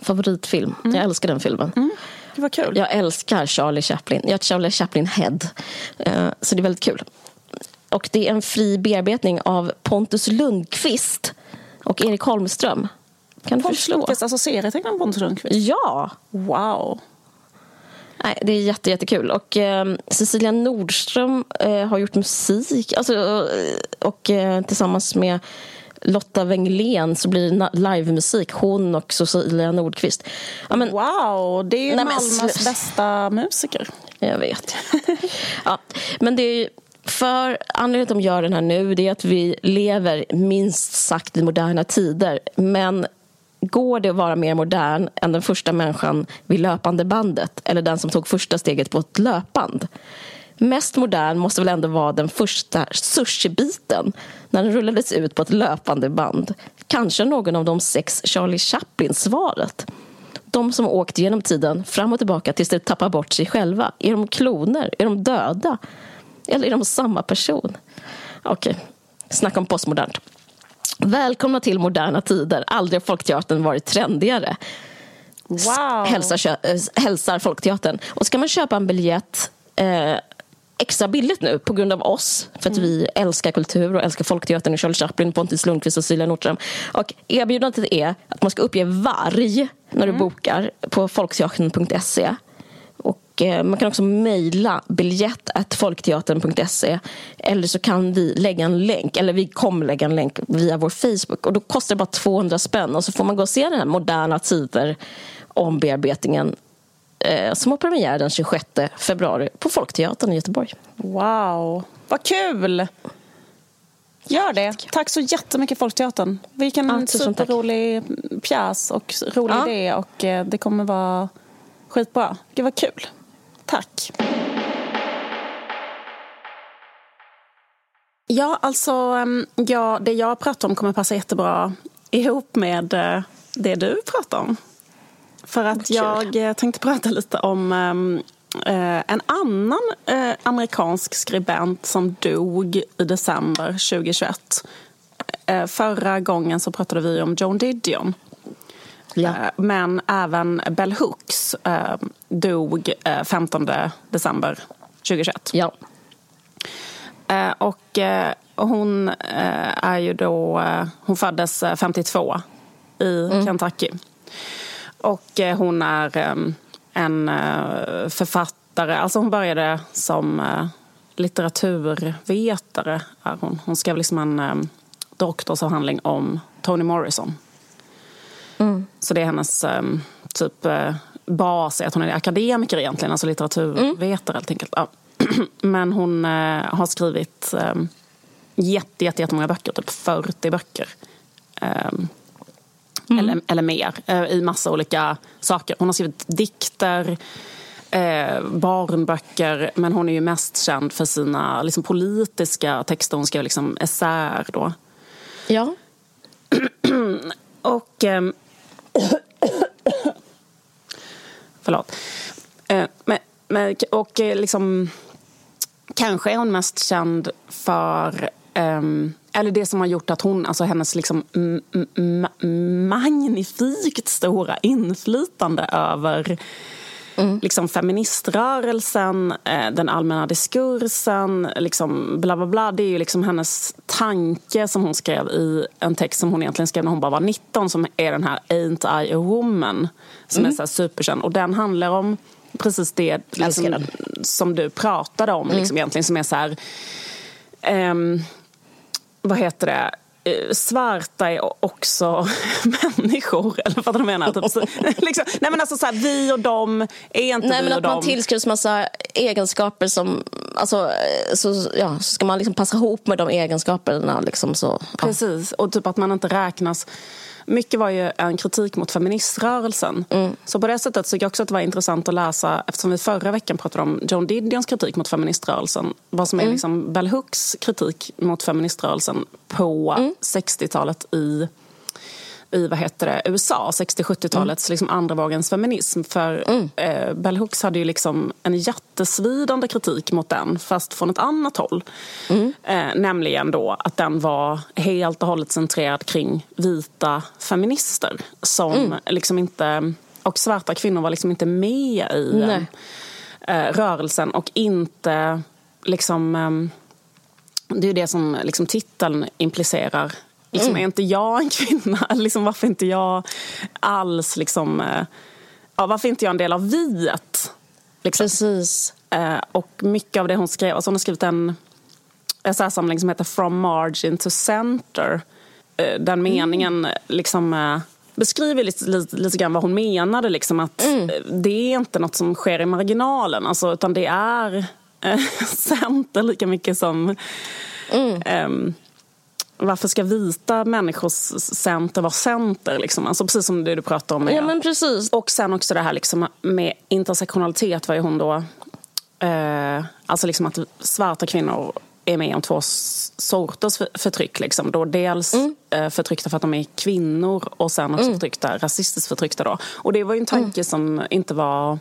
Favoritfilm. Mm. Jag älskar den filmen. Mm. Det var kul. Jag älskar Charlie Chaplin. Jag är Charlie Chaplin-head. Uh, så det är väldigt kul. Och det är en fri bearbetning av Pontus Lundqvist och Erik Holmström. Kan Pontus förstå? Lundqvist, alltså serietecknaren Pontus Lundqvist? Ja! Wow. Nej, det är jätte, jättekul. Och eh, Cecilia Nordström eh, har gjort musik alltså, och eh, tillsammans med Lotta Wenglén så blir det livemusik. Hon och Cecilia Nordqvist. Ja, men, wow, det är ju nej, Malmös bästa musiker. Jag vet. ja, men det är för anledningen till att de gör den här nu det är att vi lever minst sagt i moderna tider. Men går det att vara mer modern än den första människan vid löpande bandet eller den som tog första steget på ett löpband? Mest modern måste väl ändå vara den första sushibiten när den rullades ut på ett löpande band. Kanske någon av de sex Charlie Chaplin-svaret. de som åkt genom tiden fram och tillbaka tills de tappar bort sig själva? Är de kloner? Är de döda? Eller är de samma person? Okej, okay. snacka om postmodernt. Välkomna till moderna tider. Aldrig har Folkteatern varit trendigare. Wow. Hälsar, hälsar Folkteatern. Och ska man köpa en biljett eh, extra billigt nu på grund av oss. För att mm. vi älskar kultur och älskar Folkteatern och Charlie Chaplin, Pontus Lundqvist och Cecilia Nordström. Och erbjudandet är att man ska uppge varg när du mm. bokar på folkteatern.se. Och eh, man kan också mejla biljett.folkteatern.se eller så kan vi lägga en länk, eller vi kommer lägga en länk via vår Facebook. Och Då kostar det bara 200 spänn och så får man gå och se den här Moderna tider ombearbetningen eh, som har premiär den 26 februari på Folkteatern i Göteborg. Wow, vad kul! Gör det. Tack så jättemycket Folkteatern. Vilken ja, superrolig pjäs och rolig ja. idé och eh, det kommer vara skitbra. Gud vad kul. Tack. Ja, alltså ja, det jag pratar om kommer passa jättebra ihop med eh, det du pratar om. För att jag eh, tänkte prata lite om eh, en annan amerikansk skribent som dog i december 2021. Eh, förra gången så pratade vi om Joan Didion. Ja. Eh, men även Bell Hooks eh, dog 15 december 2021. Ja. och hon är ju då... hon föddes 52 i mm. Kentucky. Och eh, hon är en eh, författare. Alltså hon började som eh, litteraturvetare. hon. hon skrev liksom en doktorsavhandling om Toni Morrison. Så det är hennes ehm, typ bas, att hon är akademiker egentligen, alltså litteraturvetare mm. helt enkelt. Ja. Men hon har skrivit jätte, jätte, jättemånga böcker, typ 40 böcker mm. eller, eller mer, eh, i massa olika saker. Hon har skrivit dikter, eh, barnböcker, men hon är ju mest känd för sina liksom, politiska texter. Hon skrev liksom essäer då. Ja. och... Eh, förlåt. Eh, men, men, och eh, liksom... Kanske är hon mest känd för um, eller det som har gjort att hon, alltså hennes liksom magnifikt stora inflytande över Mm. Liksom feministrörelsen, eh, den allmänna diskursen, liksom bla bla bla. Det är ju liksom hennes tanke som hon skrev i en text som hon egentligen skrev när hon bara var 19 som är den här Ain't I a woman? Som mm. är så här superkänd. Och den handlar om precis det liksom, som du pratade om mm. liksom, egentligen som är så här um, vad heter det, svarta är också människor. Eller vad du menar? Typ, så, liksom, nej men alltså så här, vi och dem är inte nej, vi men och att dem. Man tillskrivs massa egenskaper som... Alltså, så, ja, så ska man liksom passa ihop med de egenskaperna. Liksom, så, ja. Precis, och typ att man inte räknas mycket var ju en kritik mot feministrörelsen. Mm. Så på det sättet tycker jag också att det var intressant att läsa, eftersom vi förra veckan pratade om John Didions kritik mot feministrörelsen, vad som är mm. liksom Bell Hooks kritik mot feministrörelsen på mm. 60-talet i i vad heter det, USA, 60-70-talets mm. liksom andra vågens feminism. För mm. eh, Bell Hooks hade ju liksom en jättesvidande kritik mot den, fast från ett annat håll. Mm. Eh, nämligen då att den var helt och hållet centrerad kring vita feminister som mm. liksom inte... Och svarta kvinnor var liksom inte med i den eh, rörelsen och inte liksom... Eh, det är ju det som liksom titeln implicerar Liksom, mm. Är inte jag en kvinna? Liksom, varför inte jag alls liksom... Eh, ja, varför inte jag en del av viet? Liksom. Precis. Eh, och mycket av det hon skrev... Alltså hon har skrivit en essäsamling som heter From margin to center. Eh, den mm. meningen mm. liksom beskriver lite, lite, lite grann vad hon menade. Liksom, att mm. Det är inte något som sker i marginalen, alltså, utan det är center lika mycket som... Mm. Varför ska vita människors center vara center? Liksom? Alltså precis som det du pratade om. Med. Ja, men precis. Och sen också det här liksom med intersektionalitet var ju hon då... Eh, alltså liksom att svarta kvinnor är med om två sorters förtryck. Liksom. Då dels mm. Eh, förtryckta för att de är kvinnor och sen också mm. förtryckta, rasistiskt förtryckta. Då. Och det var ju en tanke mm. som inte var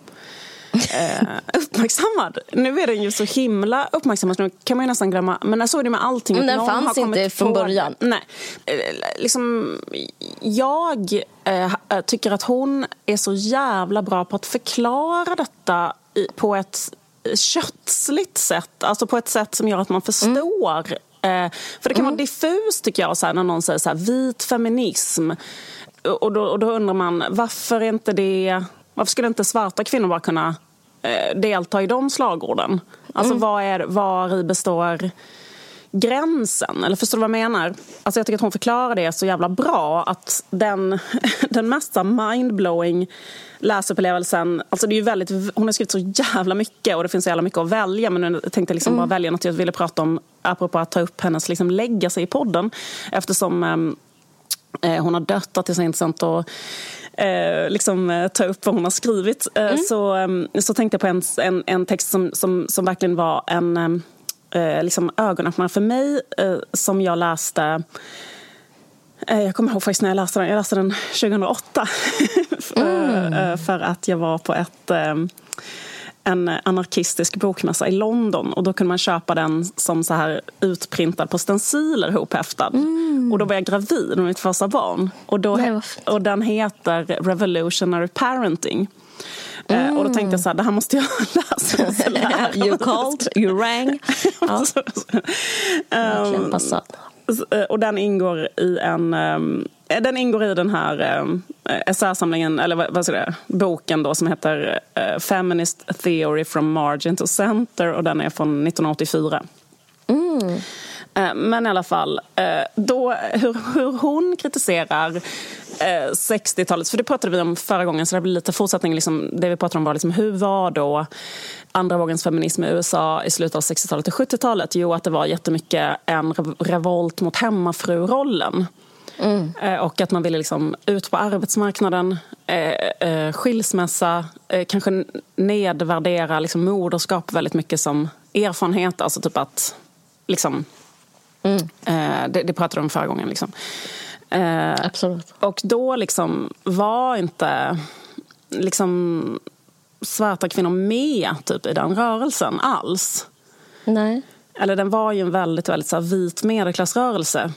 eh, uppmärksammad. Nu är den ju så himla uppmärksammad, nu kan man ju nästan glömma. Men jag såg det med allting. Men den fanns inte från början? Nej. Eh, liksom, jag eh, tycker att hon är så jävla bra på att förklara detta i, på ett köttsligt sätt. Alltså på ett sätt som gör att man förstår. Mm. Eh, för det kan mm. vara diffust tycker jag så här, när någon säger så här, vit feminism. Och då, och då undrar man varför inte det varför skulle inte svarta kvinnor bara kunna eh, delta i de slagorden? Alltså mm. vad är, var i består gränsen? Eller förstår du vad jag menar? Alltså jag tycker att hon förklarar det så jävla bra att den, den mesta mindblowing läsupplevelsen, alltså det är väldigt, hon har skrivit så jävla mycket och det finns så jävla mycket att välja men jag tänkte liksom mm. bara välja något jag ville prata om apropå att ta upp hennes liksom lägga sig i podden eftersom ehm, eh, hon har dött, att det är så intressant att eh, liksom, eh, ta upp vad hon har skrivit eh, mm. så, eh, så tänkte jag på en, en, en text som, som, som verkligen var en eh, liksom ögonöppnare för mig som jag läste jag kommer ihåg faktiskt när jag läste den. Jag läste den 2008 mm. för att jag var på ett en anarkistisk bokmässa i London och då kunde man köpa den som så här utprintad på stenciler hophäftad. Mm. Och då var jag gravid med mitt första barn. Och, då, och den heter Revolutionary Parenting. Mm. och då tänkte jag så här, det här måste jag läsa. you called, you rang. Eh, och den ingår i en um, den ingår i den här um, essäsamlingen, eller vad, vad ska det, boken då som heter uh, Feminist Theory from Margin to Center och den är från 1984. Mm. Men i alla fall, då, hur, hur hon kritiserar 60-talet, för det pratade vi om förra gången så det blir lite fortsättning. Liksom, det vi pratade om var liksom, hur var då andra vågens feminism i USA i slutet av 60-talet och 70-talet? Jo, att det var jättemycket en revolt mot hemmafrurollen. Mm. Eh, och att man ville liksom ut på arbetsmarknaden, eh, eh, skilsmässa, kanske nedvärdera liksom moderskap väldigt mycket som erfarenhet. Alltså typ att... Liksom, mm. det, det pratade vi om förra gången. Liksom. Absolut. Och då liksom var inte liksom, svarta kvinnor med typ, i den rörelsen alls. Nej. Eller den var ju en väldigt, väldigt så här, vit medelklassrörelse.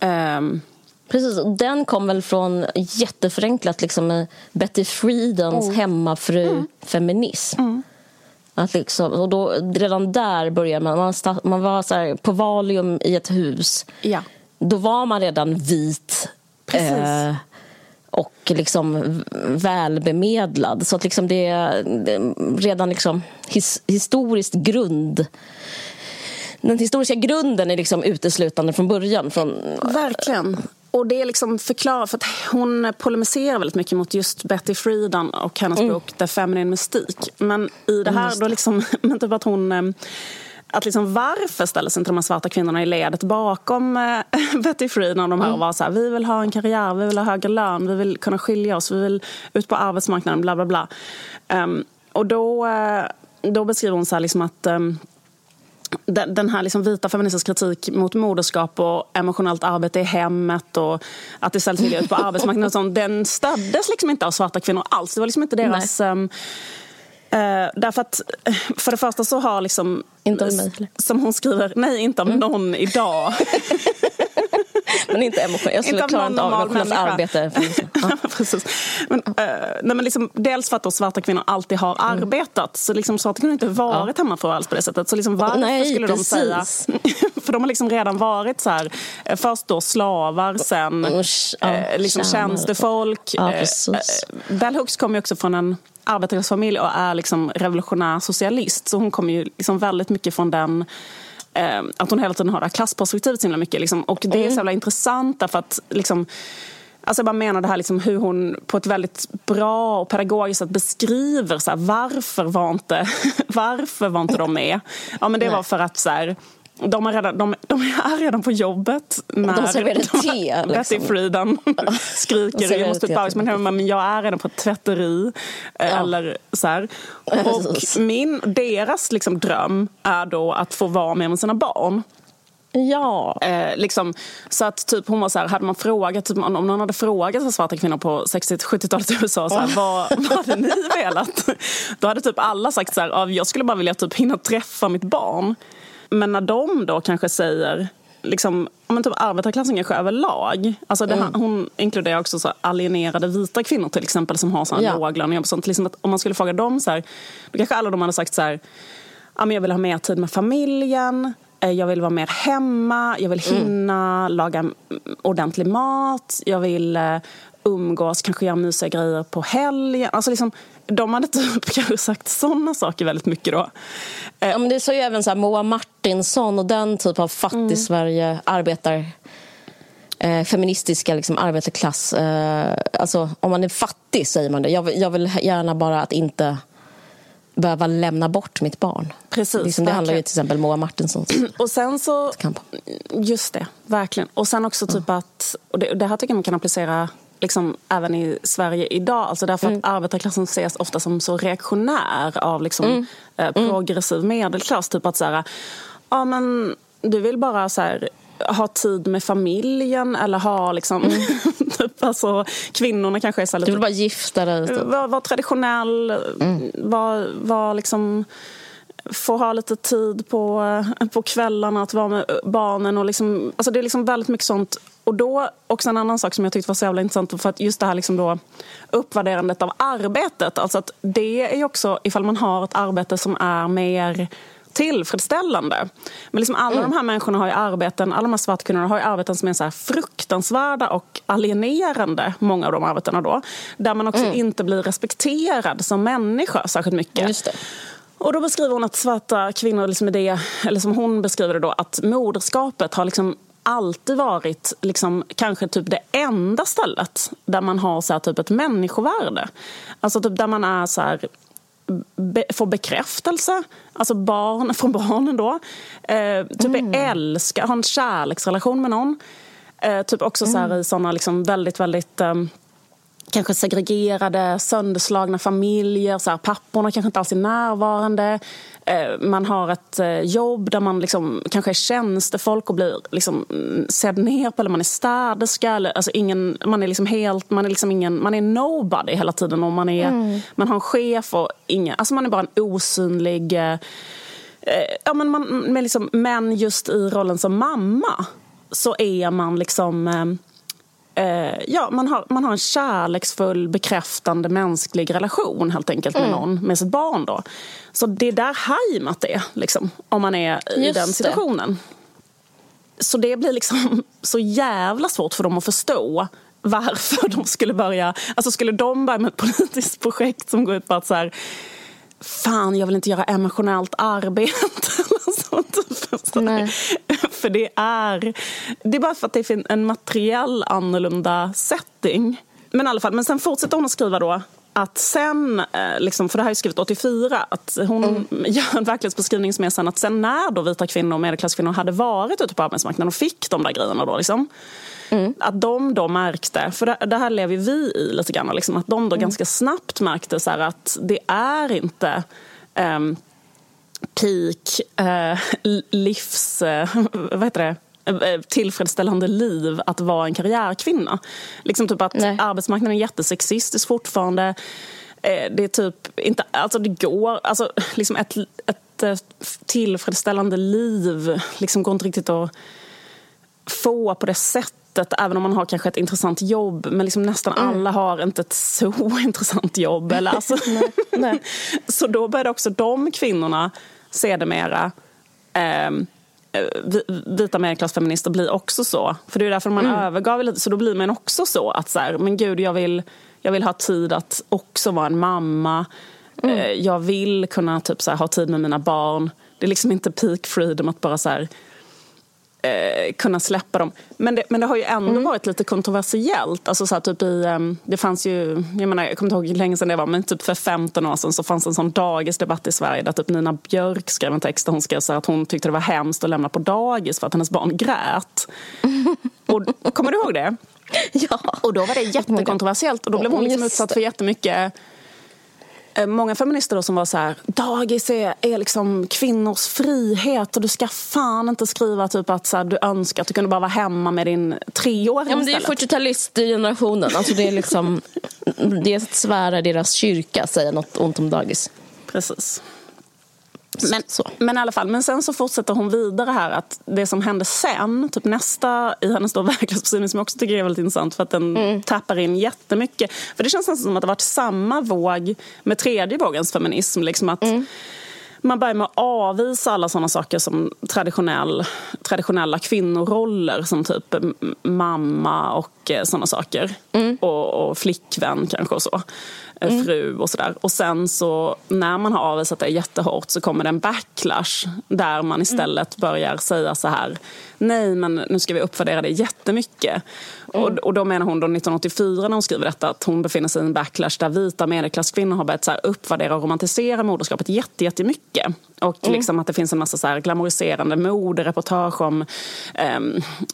Um, Precis, och den kom väl från jätteförenklat liksom, Betty Friedens oh. hemmafru-feminism. Mm. Att liksom, och då, redan där började man, man, man var så här, på Valium i ett hus. Ja då var man redan vit eh, och liksom välbemedlad. Så att liksom det är redan liksom his, historiskt grund den historiska grunden är liksom uteslutande från början. Från... Verkligen. Och det är liksom förklarat, för att hon polemiserar väldigt mycket mot just Betty Friedan och hennes mm. bok The Feminine Mystique. Men i det här, mm, då liksom, men typ att hon eh, att liksom varför ställer sig inte de här svarta kvinnorna i ledet bakom äh, Betty Friedan och de här mm. och var så här, vi vill ha en karriär, vi vill ha högre lön, vi vill kunna skilja oss, vi vill ut på arbetsmarknaden, bla bla bla. Um, och då, uh, då beskriver hon så här liksom att um, den här liksom vita feministiska kritik mot moderskap och emotionellt arbete i hemmet och att istället vilja ut på arbetsmarknaden och sånt, den stöddes liksom inte av svarta kvinnor alls. Det var liksom inte deras... Um, Uh, därför att eh, för det första så har liksom... Inte om mig? Som hon skriver, nej inte om mm. någon idag. men inte emotionellt. Jag skulle klara inte av emotionellt arbete. Ja. Precis. Men, uh, nej, men liksom, dels för att då svarta kvinnor alltid har mm. arbetat. Så liksom, svarta kvinnor har inte varit ja. hemmafruar alls på det sättet. Så liksom, varför nej, skulle precis. de säga... för de har liksom redan varit så här, först då slavar, sen ja, eh, liksom tjänstefolk. Ja, eh, Bell Hooks kommer ju också från en arbetarklassfamilj och är liksom revolutionär socialist. Så hon kommer ju liksom väldigt mycket från den eh, att hon hela tiden har det här klassperspektivet så himla mycket. Liksom. Och det är så jävla intressant därför att liksom, Alltså jag bara menar det här liksom hur hon på ett väldigt bra och pedagogiskt sätt beskriver så här, varför, var inte, varför var inte de med. Ja, men det var för att så här, de, är redan, de, de är redan på jobbet när de serverar te. Betty liksom. Friedan skriker jag måste ut men, men jag är redan på ett tvätteri. Ja. Eller så här. Och min, deras liksom dröm är då att få vara med, med sina barn. Ja. Eh, liksom, så att typ hon var så här, hade man frågat, typ, om någon hade frågat svarta kvinnor på 60-70-talet i USA så här, vad, vad hade ni velat? Då hade typ alla sagt så här, jag skulle bara vilja typ hinna träffa mitt barn. Men när de då kanske säger liksom, men typ arbetarklassen kanske överlag. Alltså det, mm. Hon inkluderar också så alienerade vita kvinnor till exempel som har sådana låglönejobb. Sånt. Liksom att om man skulle fråga dem så här, då kanske alla de hade sagt så här, jag vill ha mer tid med familjen. Eh, jag vill vara mer hemma, jag vill mm. hinna mm. laga ordentlig mat, jag vill eh, umgås, kanske göra mysiga grejer på helgen. Alltså liksom, de hade typ kanske sagt sådana saker väldigt mycket då. Ja, men det sa ju även så här, Moa Martinsson och den typ av fattig-Sverige mm. arbetar eh, feministiska liksom, arbetarklass. Eh, alltså, om man är fattig säger man det. Jag, jag vill gärna bara att inte behöva lämna bort mitt barn. Precis, liksom, det handlar ju till exempel Moa Martinssons och sen så, kamp. Just det, verkligen. Och sen också typ mm. att, och det, det här tycker jag man kan applicera liksom, även i Sverige idag. Alltså därför mm. att arbetarklassen ses ofta som så reaktionär av liksom, mm. eh, mm. progressiv medelklass. Typ att så här, ja men du vill bara så här, ha tid med familjen eller ha liksom... Mm. typ, alltså, kvinnorna kanske är så lite... Du vill bara gifta dig? Typ. Vara var traditionell, mm. vara var liksom få ha lite tid på, på kvällarna att vara med barnen. Och liksom, alltså det är liksom väldigt mycket sånt. Och då också en annan sak som jag tyckte var så jävla intressant för att just det här liksom då uppvärderandet av arbetet. Alltså att det är också ifall man har ett arbete som är mer tillfredsställande. Men liksom alla mm. de här människorna har ju arbeten, alla de här svartkvinnorna har ju arbeten som är så fruktansvärda och alienerande, många av de arbetena då. Där man också mm. inte blir respekterad som människa särskilt mycket. Och då beskriver hon att svarta kvinnor, liksom är det, eller som hon beskriver det då, att moderskapet har liksom alltid varit liksom, kanske typ det enda stället där man har så här, typ ett människovärde. Alltså typ där man är så här, be, får bekräftelse, alltså barn, från barnen då. Eh, typ mm. älskar, har en kärleksrelation med någon. Eh, typ också mm. så här, mm. i såna liksom väldigt, väldigt eh, kanske segregerade, sönderslagna familjer. Så här, papporna kanske inte alls är närvarande. Eh, man har ett eh, jobb där man liksom, kanske är tjänstefolk och blir liksom mm, sedd ner på. Eller man är städerska. Eller, alltså ingen, man är liksom helt, man är liksom ingen, man är nobody hela tiden. Och man, är, mm. man har en chef och ingen, alltså man är bara en osynlig... Eh, ja, men, man, liksom, men just i rollen som mamma så är man liksom eh, ja, man, har, man har en kärleksfull, bekräftande mänsklig relation helt enkelt med mm. någon, med sitt barn. Då. Så det är där heimat är, liksom, om man är i Just den situationen. Det. Så det blir liksom så jävla svårt för dem att förstå varför de skulle börja... Alltså skulle de börja med ett politiskt projekt som går ut på att så här, fan, jag vill inte göra emotionellt arbete. Nej. För det är, det är bara för att det finns en materiell annorlunda setting. Men i alla fall, men sen fortsätter hon att skriva då att sen, eh, liksom, för det här är skrivet 84, att hon mm. gör en verklighetsbeskrivning som är sen att sen när då vita kvinnor och medelklasskvinnor hade varit ute på arbetsmarknaden och fick de där grejerna då liksom, mm. Att de då märkte, för det, det, här lever vi i lite grann, liksom, att de då mm. ganska snabbt märkte så att det är inte um, peak eh, livs... Eh, vad heter det? Eh, tillfredsställande liv att vara en karriärkvinna. Liksom typ att Nej. arbetsmarknaden är jättesexistisk fortfarande. Eh, det är typ inte... Alltså det går... Alltså liksom ett, ett eh, tillfredsställande liv liksom går inte riktigt att få på det sättet även om man har kanske ett intressant jobb. Men liksom nästan mm. alla har inte ett så intressant jobb. Eller alltså. nej, nej. Så då började också de kvinnorna sedermera ehm, eh, vita medelklassfeminister blir också så. För det är därför man mm. övergav lite. Så då blir man också så att så här, men gud jag vill, jag vill ha tid att också vara en mamma. Mm. Eh, jag vill kunna typ så här, ha tid med mina barn. Det är liksom inte peak freedom att bara så här, eh, kunna släppa dem. Men det, men det har ju ändå mm. varit lite kontroversiellt. Alltså så här, typ i, um, det fanns ju, jag, menar, jag kommer inte ihåg hur länge sedan det var, men typ för 15 år sedan så fanns en sån dagisdebatt i Sverige där typ Nina Björk skrev en text där hon skrev så att hon tyckte det var hemskt att lämna på dagis för att hennes barn grät. Och, kommer du ihåg det? Ja. Och då var det jättekontroversiellt och då blev hon liksom utsatt för jättemycket många feminister då som var så här, dagis är, är liksom kvinnors frihet och du ska fan inte skriva typ att så här, du önskar att du kunde bara vara hemma med din treåring ja, men Det är 40-talistgenerationen. Alltså det är liksom, det är att svära deras kyrka, säga något ont om dagis. Precis. Men, men i alla fall, men sen så fortsätter hon vidare här att det som hände sen, typ nästa i hennes då verklighetsbeskrivning som jag också tycker är väldigt intressant för att den mm. tappar in jättemycket. För det känns nästan som att det varit samma våg med tredje vågens feminism. Liksom att mm. Man börjar med att avvisa alla sådana saker som traditionell, traditionella kvinnoroller som typ mamma och eh, sådana saker. Mm. Och, och flickvän kanske och så. Mm. fru och sådär. Och sen så när man har avvisat det jättehårt så kommer det en backlash där man istället mm. börjar säga så här nej men nu ska vi uppvärdera det jättemycket. Mm. Och, och då menar hon då 1984 när hon skriver detta att hon befinner sig i en backlash där vita medelklasskvinnor har börjat så här uppvärdera och romantisera moderskapet jättemycket. Och mm. liksom att det finns en massa så här glamoriserande modereportage om eh,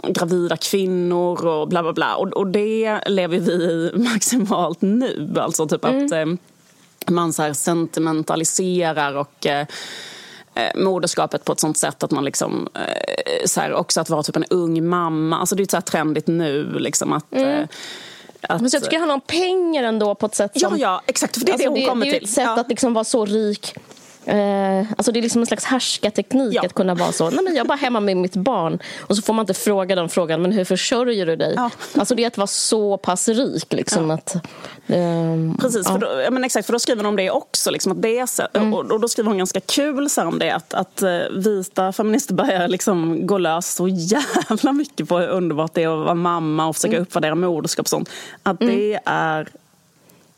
gravida kvinnor och bla bla bla. Och, och det lever vi i maximalt nu. Alltså typ mm. att eh, man så sentimentaliserar och eh, eh, moderskapet på ett sånt sätt att man liksom, eh, så här, också att vara typ en ung mamma. Alltså det är så här trendigt nu liksom att mm. eh, att, men så jag tycker det handlar om pengar ändå på ett sätt som... Ja, ja exakt. För det är alltså, det hon kommer till. Det är ett sätt ja. att liksom vara så rik Eh, alltså det är liksom en slags härskarteknik ja. att kunna vara så. Nej, men jag är bara hemma med mitt barn. Och så får man inte fråga den frågan, men hur försörjer du dig? Ja. Alltså det är att vara så pass rik. Liksom, ja. att, eh, Precis, för då, men exakt, för då skriver hon om det också. Liksom, att det är, mm. och, och, då skriver hon ganska kul om det. Att, att uh, vita feminister börjar liksom gå lös så jävla mycket på hur underbart det är att vara mamma och försöka mm. uppvärdera moderskap och sånt. Att mm. det är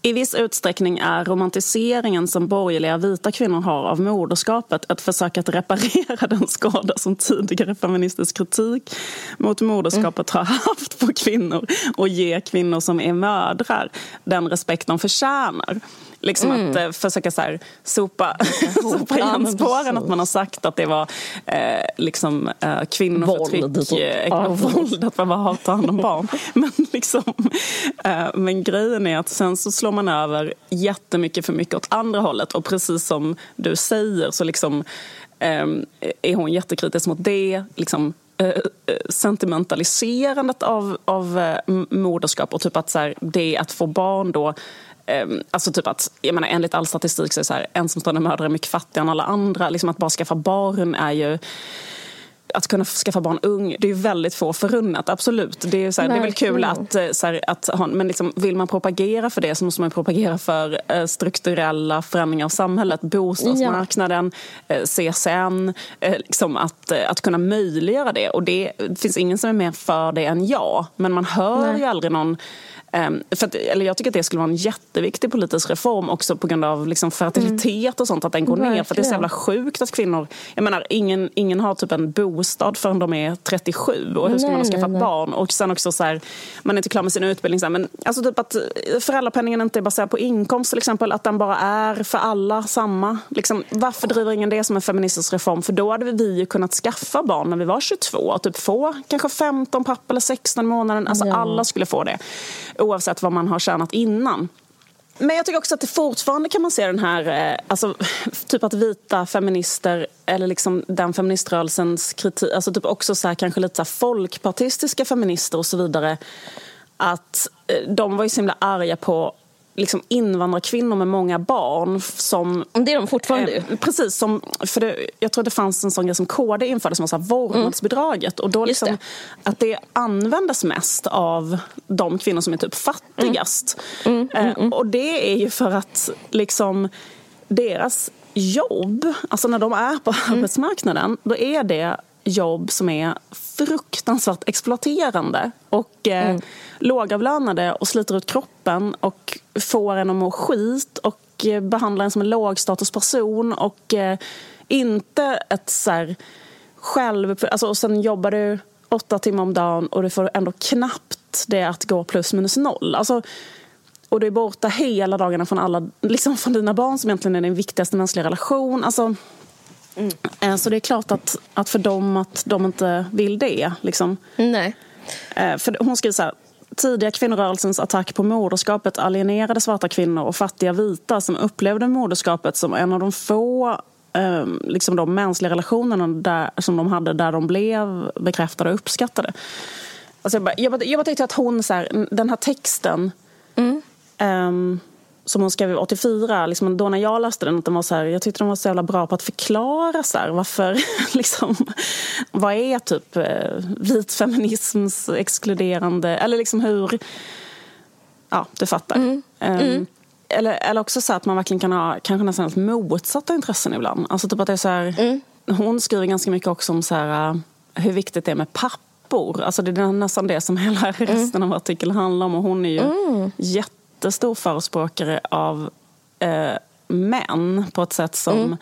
i viss utsträckning är romantiseringen som borgerliga vita kvinnor har av moderskapet ett försök att reparera den skada som tidigare feministisk kritik mot moderskapet har haft på kvinnor och ge kvinnor som är mödrar den respekt de förtjänar. Liksom mm. att eh, försöka så här, sopa, sopa igen spåren att man har sagt att det var eh, liksom, eh, kvinnoförtryck, våld, typ. eh, våld, att man bara ta hand om barn. men, liksom, eh, men grejen är att sen så slår man över jättemycket för mycket åt andra hållet och precis som du säger så liksom, eh, är hon jättekritisk mot det. Liksom, eh, sentimentaliserandet av, av eh, moderskap och typ att så här, det att få barn då alltså typ att, jag menar, enligt all statistik så är så här, ensamstående mödrar är mycket fattigare än alla andra. Liksom att bara skaffa barn är ju att kunna skaffa barn ung, det är väldigt få förunnat, absolut. Det är, så här, det är väl kul att, eh, så här, att ha, men liksom, vill man propagera för det så måste man propagera för eh, strukturella förändringar av samhället. Bostadsmarknaden, ja. eh, CSN, eh, liksom att, att kunna möjliggöra det. Och det, det finns ingen som är mer för det än jag. Men man hör Nej. ju aldrig någon för att, eller jag tycker att det skulle vara en jätteviktig politisk reform också på grund av liksom fertilitet mm. och sånt, att den går Verkligen. ner. För det är så jävla sjukt att kvinnor... Jag menar, ingen, ingen har typ en bostad förrän de är 37 och hur ska man skaffa nej, barn? Och sen också så här, man är inte klar med sin utbildning. Så här, men alltså typ att föräldrapenningen inte är baserad på inkomst till exempel, att den bara är för alla samma. Liksom, varför driver ingen det som en feministisk reform? För då hade vi ju kunnat skaffa barn när vi var 22 och typ få kanske 15 papp eller 16 månader. Alltså ja. alla skulle få det oavsett vad man har tjänat innan. Men jag tycker också att det fortfarande kan man se den här, eh, alltså, typ att vita feminister eller liksom den feministrörelsens kritik, alltså typ också så här, kanske lite så folkpartistiska feminister och så vidare, att eh, de var ju så himla arga på liksom invandrarkvinnor med många barn. Som, det är de fortfarande eh, Precis, som, för det, jag tror det fanns en sån grej som KD införde som var så här, vårdnadsbidraget. Mm. Och då liksom, det. Att det användes mest av de kvinnor som är typ fattigast. Mm. Mm, eh, och det är ju för att liksom deras jobb, alltså när de är på mm. arbetsmarknaden, då är det jobb som är fruktansvärt exploaterande och eh, mm. lågavlönade och sliter ut kroppen och får en att må skit och eh, behandlar en som en lågstatusperson och eh, inte ett så här, själv... Alltså, och sen jobbar du åtta timmar om dagen och du får ändå knappt det att gå plus minus noll. Alltså, och du är borta hela dagarna från, alla, liksom från dina barn som egentligen är din viktigaste mänskliga relation. Alltså, mm. Så det är klart att, att för dem att de inte vill det. Liksom. Nej. Eh, för hon skriver så här. Tidiga kvinnorörelsens attack på moderskapet alienerade svarta kvinnor och fattiga vita som upplevde moderskapet som en av de få um, liksom de mänskliga relationerna där, som de hade där de blev bekräftade och uppskattade. Alltså jag, bara, jag, bara, jag bara tyckte att hon, så här, den här texten mm. um, som hon skrev 84, liksom, då när jag läste den, att den var så här, jag tyckte den var så jävla bra på att förklara så här, varför, liksom, vad är typ eh, vit feminisms exkluderande, eller liksom hur, ja du fattar. Mm. Um, eller, eller också så att man verkligen kan ha kanske nästan helt motsatta intressen ibland. Alltså typ att det är så här, mm. Hon skriver ganska mycket också om så här, uh, hur viktigt det är med pappor. Alltså det är nästan det som hela mm. resten mm. av artikeln handlar om. Och hon är ju mm. Jättestor förespråkare av eh, män på ett sätt som mm.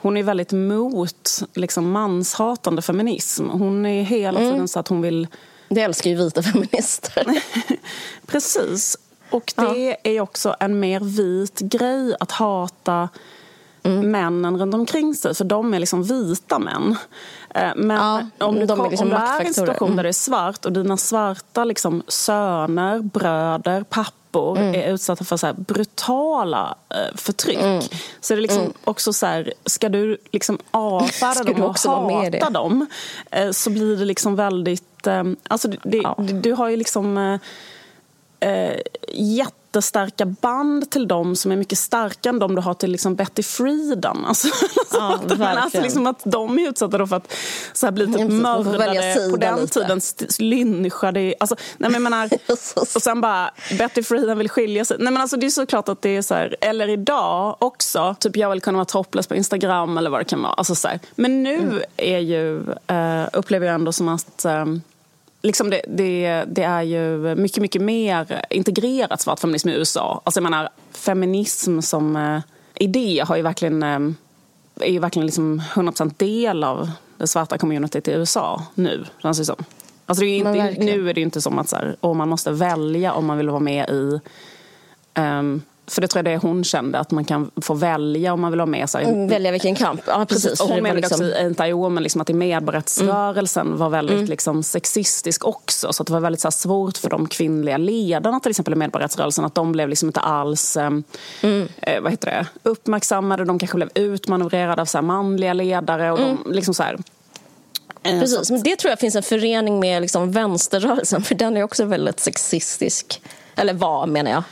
Hon är väldigt mot liksom, manshatande feminism. Hon är hela mm. tiden så att hon vill... Det älskar ju vita feminister. Precis. Och det ja. är också en mer vit grej att hata mm. männen runt omkring sig. För de är liksom vita män. Eh, men ja, om du, de är, liksom om du är i en situation mm. där det är svart och dina svarta liksom, söner, bröder, pappor mm. är utsatta för så brutala uh, förtryck. Mm. Så det är liksom mm. också så här, ska du liksom avfärda dem och hata dem uh, så blir det liksom väldigt... Alltså det, ja. du, du har ju liksom eh, jättestarka band till dem som är mycket starkare än de du har till liksom Betty Friedan. Alltså, ja, att, alltså liksom att de är utsatta för att så här, bli typ mördade på den lite. tiden, lynchade. Alltså, nej, men menar, och sen bara, Betty Friedan vill skilja sig. Nej, men alltså, det är såklart att det är så här, eller idag också, typ jag vill kunna vara topless på Instagram eller vad det kan vara. Alltså, så här. Men nu mm. är ju, uh, upplever jag ändå som att um, liksom det, det, det, är ju mycket, mycket mer integrerat svart feminism i USA. Alltså jag menar, feminism som eh, idé har ju verkligen, eh, är ju verkligen liksom 100% del av det svarta communityt i USA nu, känns det som. Alltså det är inte, nu är det ju inte som att så här, man måste välja om man vill vara med i um, för det tror jag det hon kände, att man kan få välja om man vill vara med. Så mm, välja vilken kamp, ja precis. Och hon menade liksom... också i Anti-Woman liksom att medborgarrättsrörelsen mm. var väldigt mm. liksom, sexistisk också. Så det var väldigt så här, svårt för de kvinnliga ledarna till exempel i medborgarrättsrörelsen att de blev liksom inte alls eh, mm. eh, vad heter det, uppmärksammade. De kanske blev utmanövrerade av så här, manliga ledare. Och de, mm. liksom så här, eh, Precis, men det tror jag finns en förening med liksom vänsterrörelsen för den är också väldigt sexistisk. Eller var menar jag.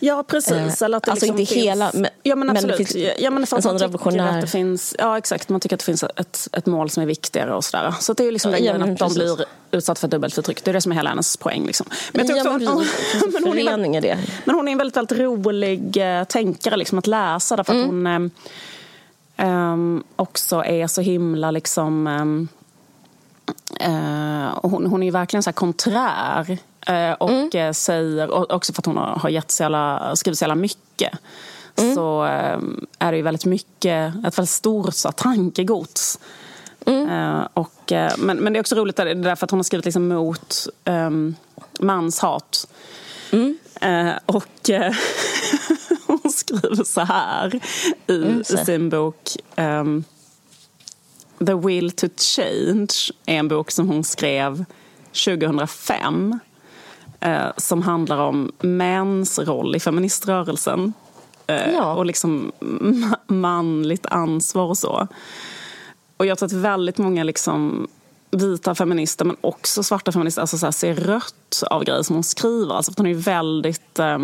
Ja, precis. Eh, Eller att det alltså liksom inte finns... hela, men, ja, men, men det finns ja, men en sån revolutionär... Att det finns, ja, exakt. Man tycker att det finns ett, ett mål som är viktigare och sådär. Så det är liksom ja, den att de blir utsatta för dubbelt förtryck. Det är det som är hela hennes poäng. Liksom. Men, jag ja, men, också, men, hon är, det. men hon är en väldigt, väldigt rolig äh, tänkare liksom, att läsa därför mm. att hon äh, också är så himla liksom äh, hon, hon är verkligen så här konträr Eh, och mm. Eh, säger, också för att hon har gett så jävla, skrivit så jävla mycket mm. så eh, är det ju väldigt mycket, ett väldigt stort så, tankegods. Mm. Och, men, men det är också roligt därför att hon har skrivit liksom mot um, manshat. Uh, och hon skriver så här i, mm, så. i sin bok um, The Will to Change är en bok som hon skrev 2005 eh, som handlar om mäns roll i feministrörelsen. Eh, ja. Och liksom manligt ansvar och så. Och jag tror att väldigt många liksom vita feminister men också svarta feminister alltså så här, ser rött av grejer som hon skriver. Alltså, hon är väldigt... Eh,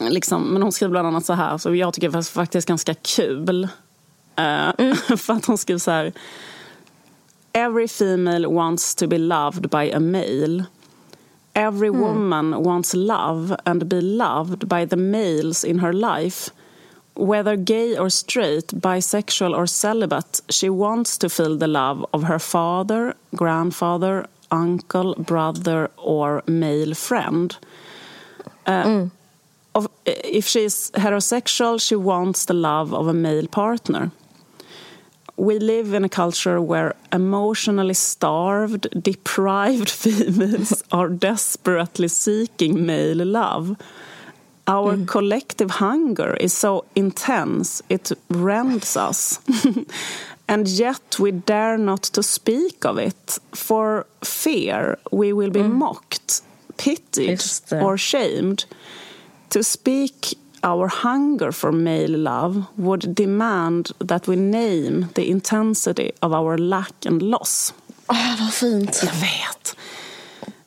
liksom, men hon skriver bland annat så här, så jag tycker det är faktiskt ganska kul. Eh, mm. för att hon skriver så här... Every female wants to be loved by a male. Every mm. woman wants love and be loved by the males in her life. Whether gay or straight, bisexual or celibate, she wants to feel the love of her father, grandfather, uncle, brother, or male friend. Uh, mm. of, if she is heterosexual, she wants the love of a male partner. We live in a culture where emotionally starved, deprived females are desperately seeking male love. Our mm. collective hunger is so intense it rends us. and yet we dare not to speak of it for fear we will be mm. mocked, pitied or shamed. To speak our hunger for male love would demand that we name the intensity of our lack and loss. Oh, vad fint. Jag vet.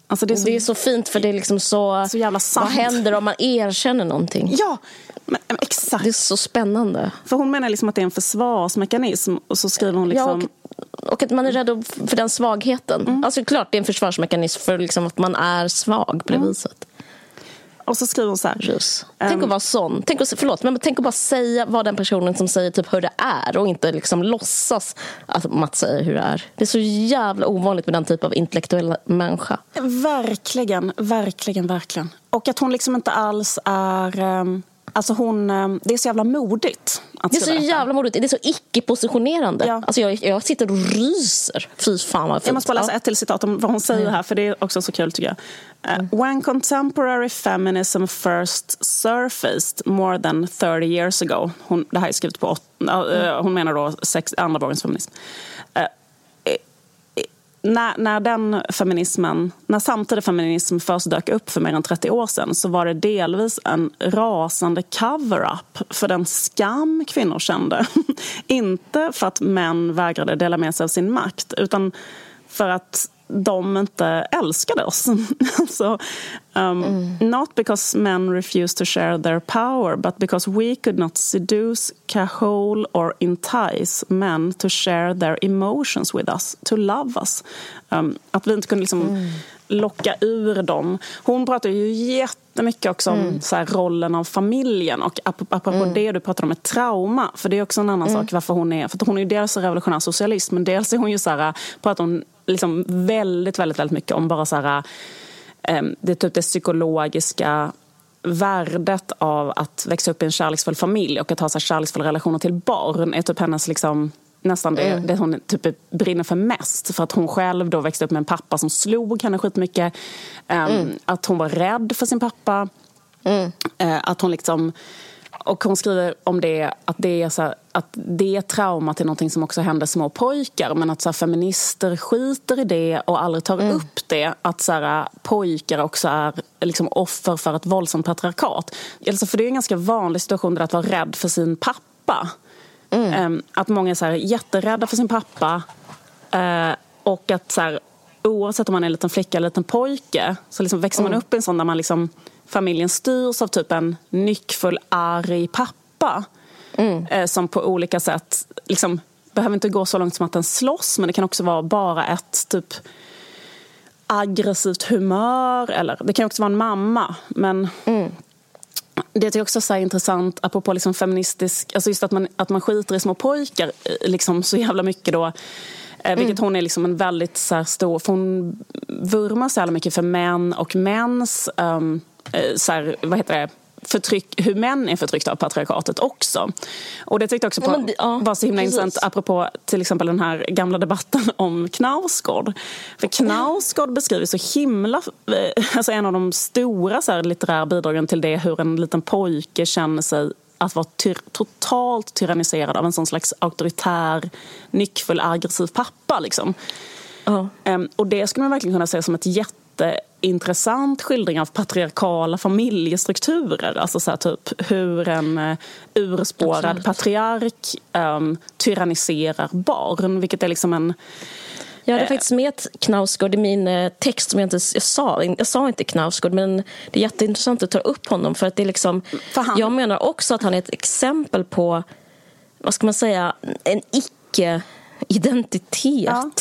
Alltså det, är så, det är så fint för det är liksom så... så jävla sant. Vad händer om man erkänner någonting? Ja, men, exakt. Det är så spännande. För hon menar liksom att det är en försvarsmekanism och så skriver hon liksom... Ja, och, och att man är rädd för den svagheten. Mm. Alltså klart det är en försvarsmekanism för liksom att man är svag på det mm. viset. Och så skriver hon så här. Just. Um, tänk att vara sån. Tänk att, förlåt, men tänk att bara säga vad den personen som säger typ hur det är och inte liksom låtsas att Mats säger hur det är. Det är så jävla ovanligt med den typ av intellektuella människa. Verkligen, verkligen, verkligen. Och att hon liksom inte alls är... Um Alltså hon, eh, det är så jävla modigt. det är så jävla modigt. Det är så icke-positionerande. Ja. Alltså jag, jag sitter och ryser. Fy fan vad fint. Jag måste bara läsa ett till citat om vad hon säger mm. här, för det är också så kul tycker jag. Uh. When contemporary feminism first surfaced more than 30 years ago. Hon, det här är skrivet på, uh, hon menar då sex, andra vågens feminism. Uh, när, när den feminismen, när samtida feminism först dök upp för mer än 30 år sedan så var det delvis en rasande cover-up för den skam kvinnor kände. Inte för att män vägrade dela med sig av sin makt utan för att de inte älskade oss. alltså, um, mm. Not because men refused to share their power but because we could not seduce, cajole or entice men to share their emotions with us, to love us. Um, att vi inte kunde liksom mm. locka ur dem. Hon pratar ju jättemycket också om mm. så här, rollen av familjen och apropå mm. det du pratade om med trauma, för det är också en annan mm. sak varför hon är, för hon är ju dels revolutionär socialist men dels är hon ju så här, pratar hon liksom väldigt, väldigt, väldigt mycket om bara så här, um, det, typ det psykologiska värdet av att växa upp i en kärleksfull familj och att ha så här kärleksfulla relationer till barn är typ hennes liksom nästan det, mm. det hon typ brinner för mest. För att hon själv då växte upp med en pappa som slog henne skitmycket. Um, mm. Att hon var rädd för sin pappa. Mm. Uh, att hon liksom och hon skriver om det att det är, så här, att det traumat är någonting som också händer små pojkar men att så här, feminister skiter i det och aldrig tar mm. upp det. Att så här, pojkar också är liksom, offer för ett våldsamt patriarkat. Alltså, för det är en ganska vanlig situation att vara rädd för sin pappa. Mm. Um, att många är så här, jätterädda för sin pappa. Uh, och att så här, oavsett om man är en liten flicka eller en liten pojke så liksom växer mm. man upp i en sån där man liksom familjen styrs av typ en nyckfull, arg pappa. Mm. Eh, som på olika sätt, liksom, behöver inte gå så långt som att den slåss men det kan också vara bara ett typ aggressivt humör. Eller, det kan också vara en mamma. Men mm. Det är också så intressant, apropå liksom feministisk... Alltså just att man, att man skiter i små pojkar eh, liksom så jävla mycket då. Eh, vilket mm. hon är liksom en väldigt så här, stor... För hon vurmar så jävla mycket för män och mäns... Um, så här, vad heter det? Förtryck, hur män är förtryckta av patriarkatet också. Och det tyckte jag också på, ja, ja, var så himla precis. intressant apropå till exempel den här gamla debatten om Knausgård. För Knausgård beskriver så himla, eh, alltså en av de stora så här, litterära bidragen till det hur en liten pojke känner sig att vara ty totalt tyranniserad av en sån slags auktoritär, nyckfull, aggressiv pappa. Liksom. Uh. Um, och det skulle man verkligen kunna se som ett jätte jätteintressant skildring av patriarkala familjestrukturer. Alltså så typ hur en uh, urspårad Absolut. patriark um, tyranniserar barn, vilket är liksom en jag hade eh, faktiskt med Knausgård i min eh, text som jag inte jag sa. Jag sa inte Knausgård, men det är jätteintressant att ta upp honom. För att det är liksom, han... Jag menar också att han är ett exempel på, vad ska man säga, en icke-identitet. Ja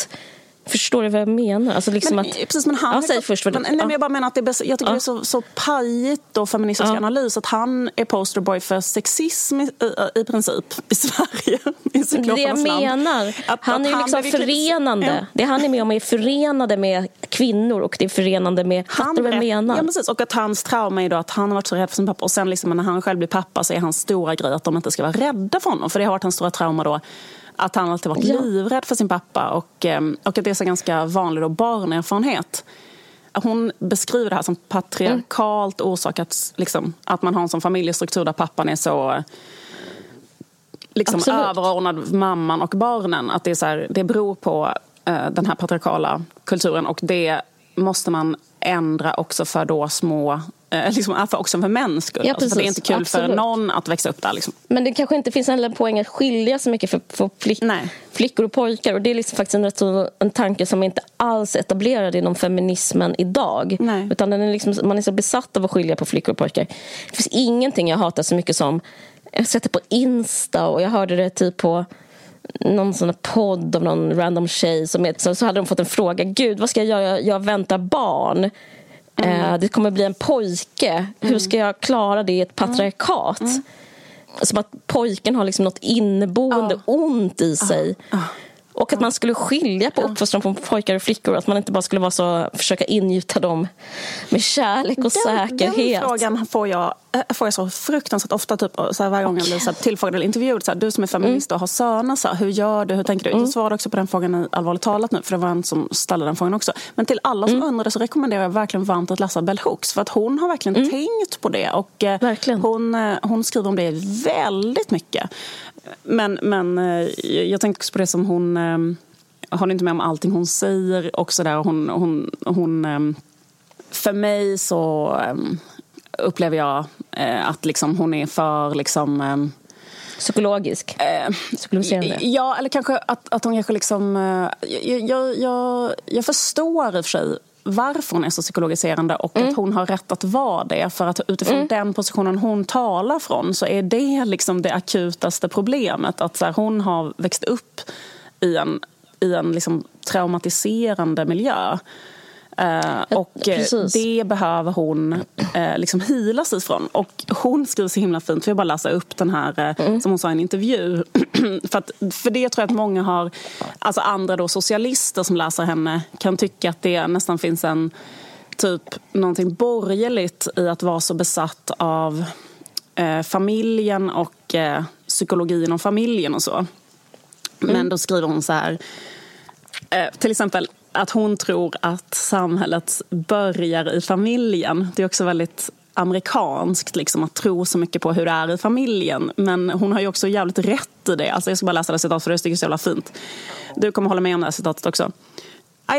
Förstår du vad jag menar? Alltså liksom men, att, precis, men han ja, säg först men, nej, men Jag bara menar att det är, jag tycker ja. det är så, så pajigt och feministisk ja. analys att han är posterboy för sexism i, i, i princip i Sverige. I det jag menar. Att, han att är liksom är förenande. Ja. Det han är med om är förenade med kvinnor och det är förenande med... Han, vad jag menar? Ja, precis. Och att hans trauma är då att han har varit så rädd för sin pappa och sen liksom när han själv blir pappa så är hans stora grej att de inte ska vara rädda för honom. För det har varit hans stora trauma då Att han alltid varit ja. livrädd för sin pappa och, ehm, och att det är så ganska vanlig då barnerfarenhet. Hon beskriver det här som patriarkalt mm. orsakat, liksom, att man har en sån familjestruktur där pappan är så liksom, överordnad mamman och barnen. Att det, är så här, det beror på uh, den här patriarkala kulturen och det måste man ändra också för då små Eh, liksom, för också för mäns skull. Ja, alltså, det är inte kul Absolut. för någon att växa upp där. Liksom. Men det kanske inte finns en poäng att skilja så mycket för, för flick, flickor och pojkar. Och Det är liksom faktiskt en, en tanke som inte alls är etablerad inom feminismen idag. Nej. Utan den är liksom, man är så besatt av att skilja på flickor och pojkar. Det finns ingenting jag hatar så mycket som... Jag har sett det på Insta och jag hörde det typ på någon sån podd av någon random tjej. Som är, så, så hade de fått en fråga. Gud, vad ska jag göra? Jag, jag väntar barn. Mm. det kommer bli en pojke. Hur mm. ska jag klara det i ett patriarkat? Mm. Som att pojken har liksom något inneboende ja. ont i sig. Ja. Och att man skulle skilja på uppfostran från pojkar och flickor. Att man inte bara skulle vara så, försöka ingjuta dem med kärlek och den, säkerhet. Den frågan får jag, äh, får jag så fruktansvärt ofta. Typ, så här, varje gång jag blir så tillfrågad eller intervjuad. Så här, du som är feminist och har söner, så här, hur gör du? Hur tänker du? Mm. Jag svarade också på den frågan allvarligt talat nu. För det var en som ställde den frågan också. Men till alla som mm. undrar så rekommenderar jag verkligen varmt att läsa Bell Hooks. För att hon har verkligen mm. tänkt på det. Och eh, hon, eh, hon skriver om det väldigt mycket. Men, men eh, jag tänkte också på det som hon... Jag håller inte med om allting hon säger. Också där hon, hon, hon, ehm, för mig så upplever jag eh, att liksom hon är för... Liksom, Psykologisk? Eh, Psykologiserande? Ja, eller kanske att, att hon kanske liksom... Jag, jag, jag, jag förstår i och för sig varför hon är så psykologiserande och mm. att hon har rätt att vara det. För att utifrån mm. den positionen hon talar från så är det liksom det akutaste problemet. Att så här, hon har växt upp i en, i en liksom traumatiserande miljö. Uh, och eh, Precis. det behöver hon uh, liksom healas ifrån. Och hon skriver så himla fint, får jag bara läsa upp den här mm. som hon sa i en intervju. för, att, för det tror jag att många har, alltså andra då socialister som läser henne kan tycka att det nästan finns en typ någonting borgerligt i att vara så besatt av familjen och psykologin om familjen och så. Mm. Men då skriver hon så här, till exempel att hon tror att samhället börjar i familjen. Det är också väldigt amerikanskt liksom, att tro så mycket på hur det är i familjen. Men hon har ju också jävligt rätt i det. Alltså, jag ska bara läsa det citatet för det är så jävla fint. Du kommer hålla med om det här citatet också.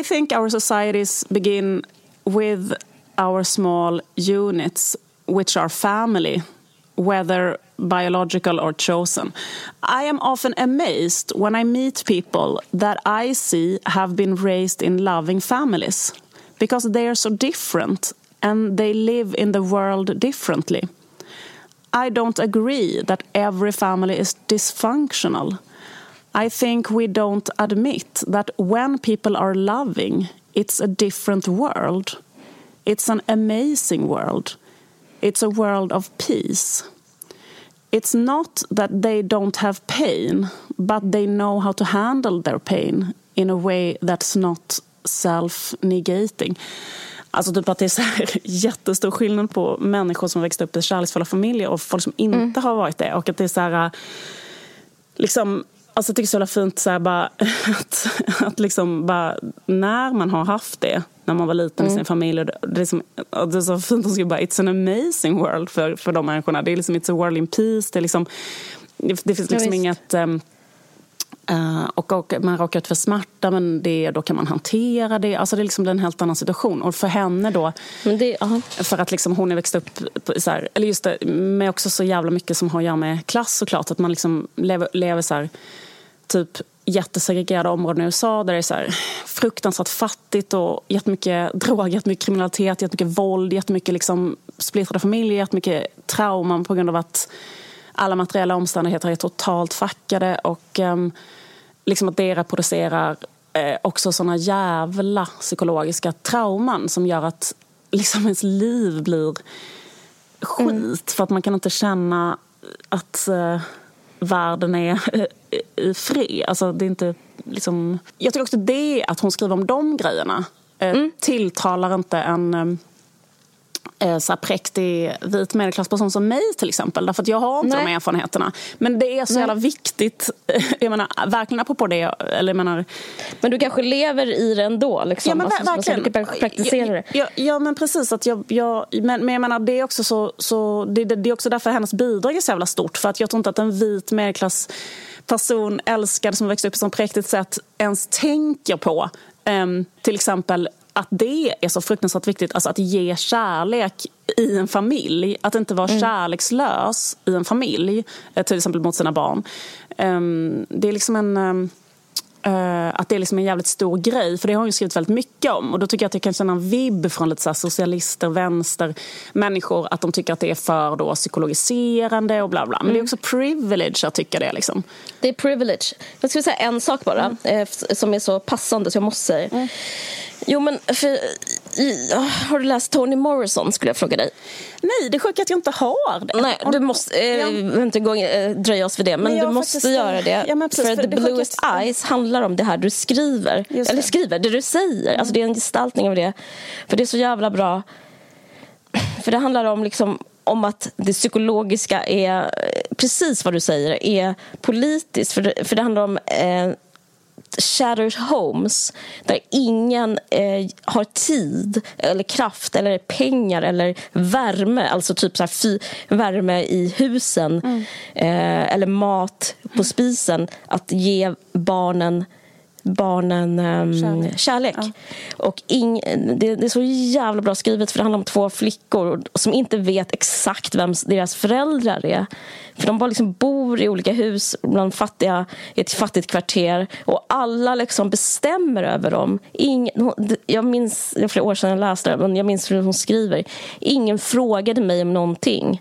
I think our societies begin with our small units which are family whether biological or chosen. I am often amazed when I meet people that I see have been raised in loving families because they are so different and they live in the world differently. I don't agree that every family is dysfunctional. I think we don't admit that when people are loving, it's a different world. It's an amazing world It's a world of peace. It's not that they don't have pain, but they know how to handle their pain in a way that's not self-negating. Alltså typ att det är så här jättestor skillnad på människor som växt upp i kärleksfulla familjer och folk som inte mm. har varit det. Och att det är så här, liksom, alltså jag tycker det är så fint så här, bara, att, att liksom bara, när man har haft det när man var liten mm. i sin familj. Och det, är som, och det är så fint att skriva bara It's an amazing world för, för de människorna. Det är liksom It's a world in peace. Det, är liksom, det, det finns liksom ja, inget... Um, Uh, och, och, man råkar ut för smärta, men det, då kan man hantera det. Alltså det är liksom en helt annan situation. Och för henne då, det, uh -huh. för att liksom hon är växt upp, så här, eller just det, med också så jävla mycket som har att göra med klass såklart. Att man liksom lever, lever så här, typ jättesegregerade områden i USA där det är så här fruktansvärt fattigt och jättemycket droger, jättemycket kriminalitet, jättemycket våld, jättemycket liksom splittrade familjer, jättemycket trauman på grund av att alla materiella omständigheter är totalt fackade och um, liksom att det reproducerar eh, också såna jävla psykologiska trauman som gör att liksom ens liv blir skit mm. för att man kan inte känna att eh, världen är i fred. Alltså, det är inte, liksom... Jag tycker också det att hon skriver om de grejerna eh, mm. tilltalar inte en, eh, så här präktig vit medelklassperson som mig till exempel. Därför att jag har inte Nej. de erfarenheterna. Men det är så Nej. jävla viktigt. Jag menar, verkligen apropå det. Eller jag menar... Men du kanske lever i det ändå? Liksom. Ja, men alltså, verkligen. Du kan praktisera det. Ja, ja, men precis. Att jag, jag, men, men jag menar, det är också så, så det, det, är också därför hennes bidrag är så jävla stort. För att jag tror inte att en vit medelklass person älskad som växte upp på ett präktigt sätt ens tänker på um, till exempel att det är så fruktansvärt viktigt, alltså att ge kärlek i en familj. Att inte vara mm. kärlekslös i en familj, eh, till exempel mot sina barn. Um, det är liksom en... Um, Uh, att det är liksom en jävligt stor grej, för det har hon ju skrivit väldigt mycket om. Och då tycker jag att jag kan känna en vibb från lite så socialister, vänster, människor att de tycker att det är för då psykologiserande och bla bla. Men mm. det är mm. också privilege att tycka det. Liksom. Det är privilege. Jag skulle säga en sak bara, mm. eh, som är så passande så jag måste säga. Mm. Jo, men för, har du läst Toni Morrison skulle jag fråga dig. Nej, det är sjukt att jag inte har det. Nej, du måste, eh, ja. inte gå, eh, dröja oss vid det, men, men du måste faktiskt, göra det. Ja, precis, för, för The Bluest att... Eyes handlar om det här du skriver. Eller skriver, det du säger. Mm. Alltså det är en gestaltning av det. För det är så jävla bra. För det handlar om liksom om att det psykologiska är eh, precis vad du säger, är politiskt. För det, för det handlar om eh, shattered homes där ingen eh, har tid eller kraft eller pengar eller värme, alltså typ så här fy, värme i husen mm. eh, eller mat på spisen, att ge barnen barnen um, kärlek. kärlek. Ja. Och ing, det, det, är så jävla bra skrivet för det handlar om två flickor som inte vet exakt vem deras föräldrar är. För de bara liksom bor i olika hus bland fattiga, i ett fattigt kvarter och alla liksom bestämmer över dem. Ingen, jag minns, det är flera år sedan jag läste det, men jag minns hur hon skriver. Ingen frågade mig om någonting.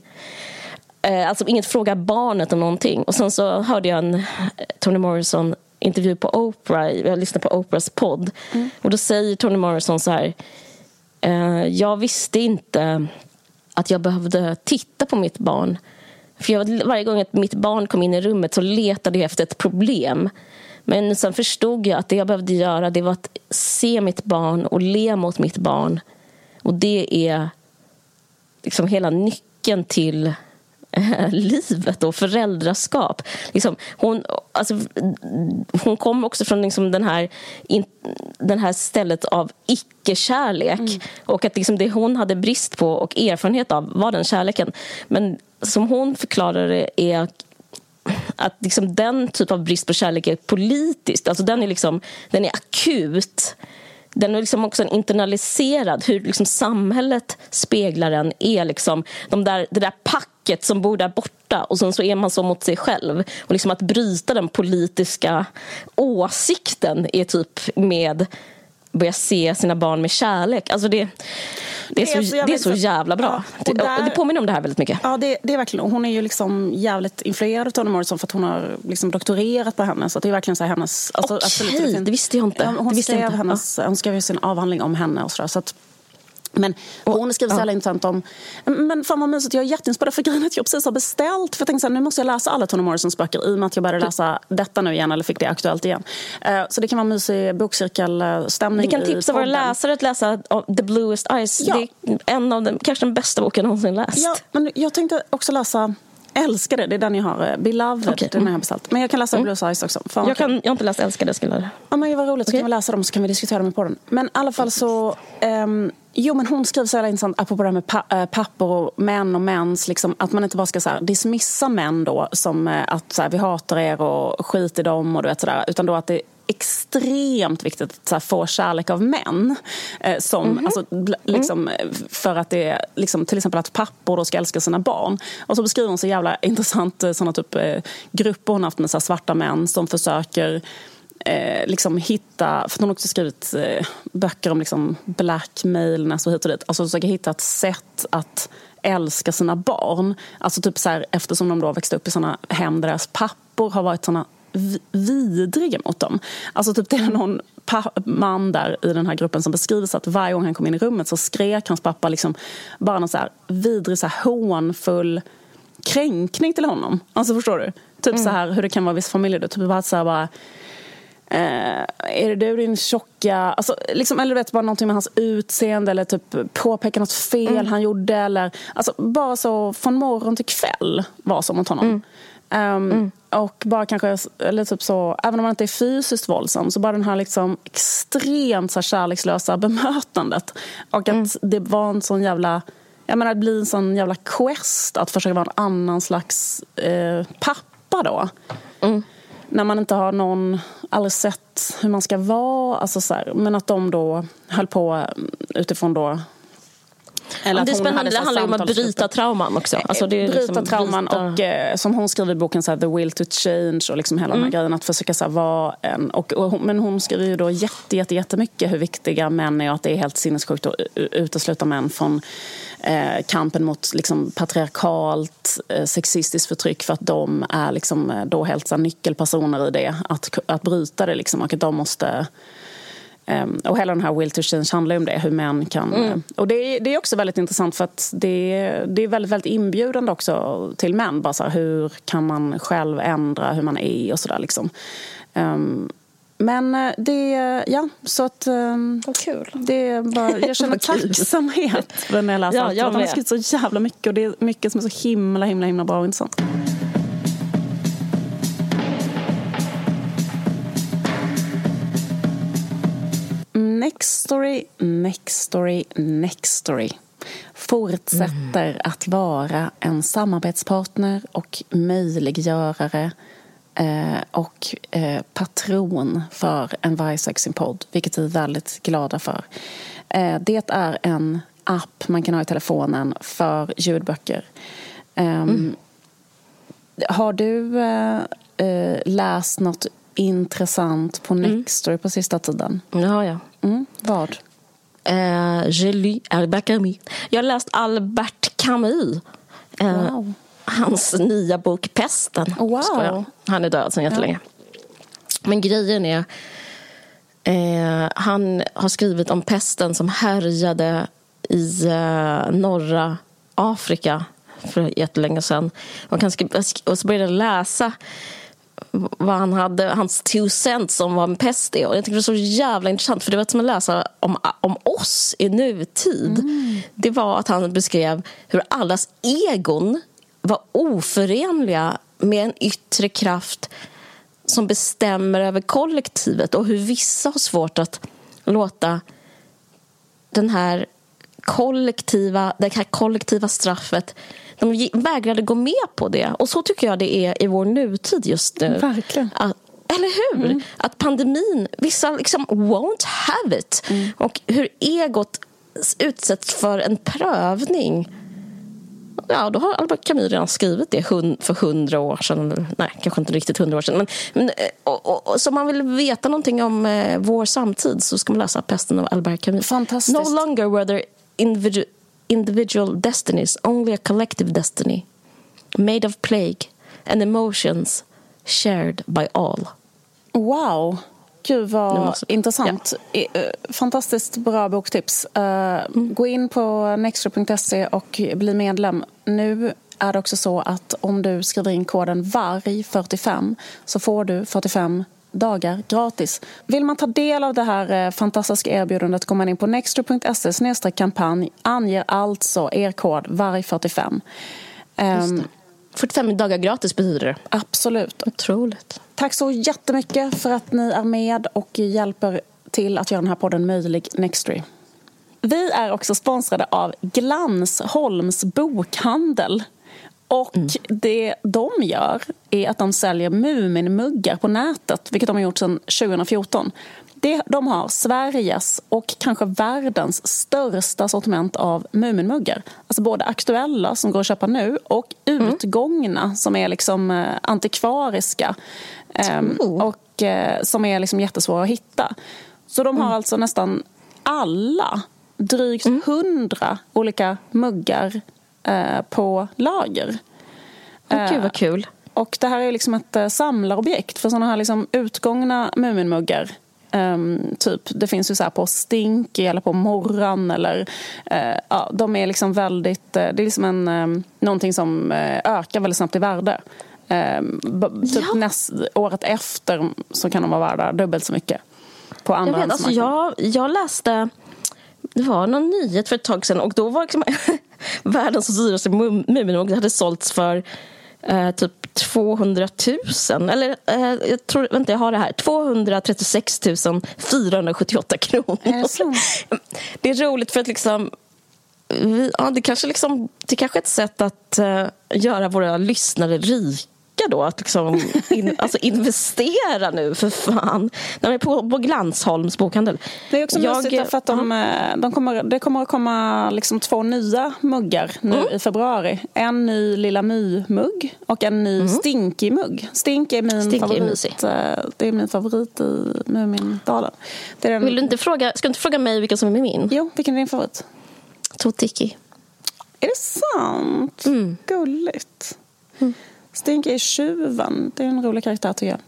Eh, alltså inget frågar barnet om någonting. Och sen så hörde jag en Toni Morrison intervju på Oprah, jag lyssnade på Oprahs podd. Mm. Och då säger Toni Morrison så här. Eh, jag visste inte att jag behövde titta på mitt barn. För jag, varje gång att mitt barn kom in i rummet så letade jag efter ett problem. Men sen förstod jag att det jag behövde göra det var att se mitt barn och le mot mitt barn. Och det är liksom hela nyckeln till livet och föräldraskap. Liksom, hon, alltså, hon kom också från liksom den här, in, den här stället av icke-kärlek. Mm. Och att liksom det hon hade brist på och erfarenhet av var den kärleken. Men som hon förklarar det är att liksom den typ av brist på kärlek är politiskt. Alltså den, är liksom, den är akut den är liksom också internaliserad, hur liksom samhället speglar den är liksom de där, det där packet som bor där borta och sen så är man så mot sig själv. Och liksom att bryta den politiska åsikten är typ med börja se sina barn med kärlek. Alltså det, det, är, så, det är så jävla bra. Ja, och där, det påminner om det här väldigt mycket. Ja, det, det är verkligen. Hon är ju liksom jävligt influerad av Toni Morrison för att hon har liksom doktorerat på henne. Så det är verkligen så hennes... Alltså, Okej, absolut, det visste jag inte. Hon, det skrev, hennes, ja. hon skrev sin avhandling om henne och sådär. Så att, men hon skriver så jävla ja. intressant om... Men fan vad mysigt, jag är jätteinspirerad för grejen att jag precis har beställt. För jag tänkte så här, nu måste jag läsa alla Toni Morrisons böcker i och med att jag började läsa detta nu igen, eller fick det aktuellt igen. Uh, så det kan vara mysig bokcirkelstämning Vi kan tipsa våra läsare att läsa The Bluest Eyes. Ja. Det är en av de, kanske den bästa boken jag någonsin läst. Ja, men jag tänkte också läsa Älskade, det är den jag har. Eh, Beloved, okay. den har jag mm. beställt. Men jag kan läsa mm. Blue Eyes också. Fan, jag, kan, jag har inte läst Älskade. Skulle... Ja, men vad roligt, så kan vi läsa dem så kan vi diskutera dem på den. Men i alla fall så... Um, Jo, men hon skriver så jävla intressant, apropå det här med pa äh, pappor och män och mäns, liksom, att man inte bara ska så här, dismissa män då som äh, att så här, vi hatar er och skit i dem och du vet sådär, utan då att det extremt viktigt att få kärlek av män. Eh, som, mm -hmm. alltså, liksom, mm. För att det är liksom, till exempel att pappor då ska älska sina barn. Och så beskriver hon så jävla intressant såna typ, eh, grupper hon haft med så svarta män som försöker eh, liksom hitta, för hon har också skrivit eh, böcker om liksom blackmailness och hit och dit. Alltså försöka hitta ett sätt att älska sina barn. Alltså typ så här, eftersom de då växte upp i såna hem där deras pappor har varit såna vidriga mot dem. Alltså typ det är någon man där i den här gruppen som beskriver så att varje gång han kom in i rummet så skrek hans pappa liksom bara någon så här vidrig, så här hånfull kränkning till honom. Alltså förstår du? Typ mm. så här hur det kan vara i vissa familjer. Typ bara så här bara Eh, är det du din tjocka... Alltså, liksom, eller vet bara någonting med hans utseende eller typ påpeka något fel mm. han gjorde. Eller, alltså, bara så från morgon till kväll var så mot honom. Mm. Um, mm. Och bara kanske, eller typ så, även om man inte är fysiskt våldsam, så bara den här liksom extremt så här kärlekslösa bemötandet. Och att mm. det var en sån jävla... Jag menar, det blir en sån jävla quest att försöka vara en annan slags eh, pappa då. Mm när man inte har någon, aldrig sett hur man ska vara. Alltså så här, men att de då höll på utifrån då eller det är spännande, det handlar om att bryta trauman också. Alltså det är bryta liksom trauman bryta... och eh, som hon skriver i boken så här, The will to change och liksom hela mm. den här mm. grejen att försöka så här, vara en... Och, och, men hon skriver ju då jätte, jätte, jättemycket hur viktiga män är och att det är helt sinnessjukt att utesluta män från eh, kampen mot liksom, patriarkalt, eh, sexistiskt förtryck för att de är liksom, eh, då helt så här, nyckelpersoner i det. Att, att bryta det liksom, och att de måste Um, och hela den här Will to Change handlar om det, hur män kan... Mm. Och det, det, är också väldigt intressant för att det, det är väldigt, väldigt inbjudande också till män. Bara så här, hur kan man själv ändra hur man är och sådär liksom. Um, men eh, det, ja, så att... Um, Vad kul. Det är bara, jag känner tacksamhet för när jag läser ja, allt. Jag har skrivit så jävla mycket och det är mycket som är så himla, himla, himla bra och intressant. Next Story, Next Story, Next Story fortsätter mm. att vara en samarbetspartner och möjliggörare eh, och eh, patron för en Vargsexing-podd, vilket vi är väldigt glada för. Eh, det är en app man kan ha i telefonen för ljudböcker. Ehm, mm. Har du eh, eh, läst något intressant på. Nextory mm. på sista tiden? Ja, ja. Mm. Vad? Uh, J'ai lu Albert Camus. Jag har läst Albert Camus. Uh, wow. Hans nya bok Pesten. Wow. Han är död sedan jättelänge. Ja. Men grejen är... Eh, han har skrivit om pesten som härjade i eh, norra Afrika för jättelänge sedan. Och, han skrev, och så började jag läsa vad han hade, hans two cents om vad en pest är. Och jag tycker det är så jävla intressant, för det var som att läsa om, om oss i nutid. Mm. Det var att han beskrev hur allas egon var oförenliga med en yttre kraft som bestämmer över kollektivet och hur vissa har svårt att låta den här kollektiva, det här kollektiva straffet de vägrade gå med på det. Och så tycker jag det är i vår nutid just nu. Verkligen. Att, eller hur? Mm. Att pandemin, vissa liksom won't have it. Mm. Och hur egot utsätts för en prövning. Ja, då har Albert Camus redan skrivit det för hundra år sedan. Nej, kanske inte riktigt hundra år sedan. Men, men eh, och, och, och, så om man vill veta någonting om eh, vår samtid så ska man läsa Pesten av Albert Camus. Fantastiskt. No longer whether individual individual destinies, only a collective destiny, made of plague and emotions shared by all. Wow! Gud vad måste... intressant. Ja. Eh, fantastiskt bra boktips. Uh, mm. Gå in på nextra.se och bli medlem. Nu är det också så att om du skriver in koden VARG45 så får du 45 dagar gratis. Vill man ta del av det här eh, fantastiska erbjudandet går man in på nextro.se kampanj anger alltså er kod VARG45. Um, 45 dagar gratis betyder det. Absolut. Otroligt. Tack så jättemycket för att ni är med och hjälper till att göra den här podden möjlig, Nextory. Vi är också sponsrade av Glansholms bokhandel. Och mm. det de gör är att de säljer Muminmuggar på nätet, vilket de har gjort sedan 2014. de har Sveriges och kanske världens största sortiment av Muminmuggar. Alltså både aktuella som går att köpa nu och mm. utgångna som är liksom eh, antikvariska mm. och eh, som är liksom jättesvåra att hitta. Så de har mm. alltså nästan alla, drygt mm. hundra olika muggar Eh, på lager. Oh, gud vad kul. Och det här är liksom ett eh, samlarobjekt för sådana här liksom utgångna Muminmuggar. Um, typ, det finns ju så på Stinky eller på Morran. Eller, uh, ja, de är liksom väldigt, uh, det är liksom en, um, någonting som uh, ökar väldigt snabbt i värde. Eh, typ ja. näst, året efter så kan de vara värda dubbelt så mycket. På andra jag, vet, alltså jag, jag läste det var någon nyhet för ett tag sedan och då var liksom världens dyraste Muminmugg hade sålts för eh, typ 200 000. Eller eh, jag tror, vänta jag har det här. 236 478 kronor. Är det, det är roligt för att liksom vi, ja, det, kanske liksom, det kanske är ett sätt att uh, göra våra lyssnare rika då. Att liksom in, alltså investera nu, för fan. När vi är på, på Glansholms bokhandel. Det är också jag, lustigt för att de, uh, de kommer, det kommer att komma liksom två nya muggar nu mm. i februari. En ny Lilla My-mugg och en ny mm. Stinky-mugg. Stinky är min Stinky favorit. Är uh, det är min favorit i Mumindalen. Vill du inte fråga, ska du inte fråga mig vilken som är min? Jo, vilken är din favorit? Totiki. Är det sant? Mm. Gulligt. Mm. Stinky är tjuven. Det är en rolig karaktär tycker jag.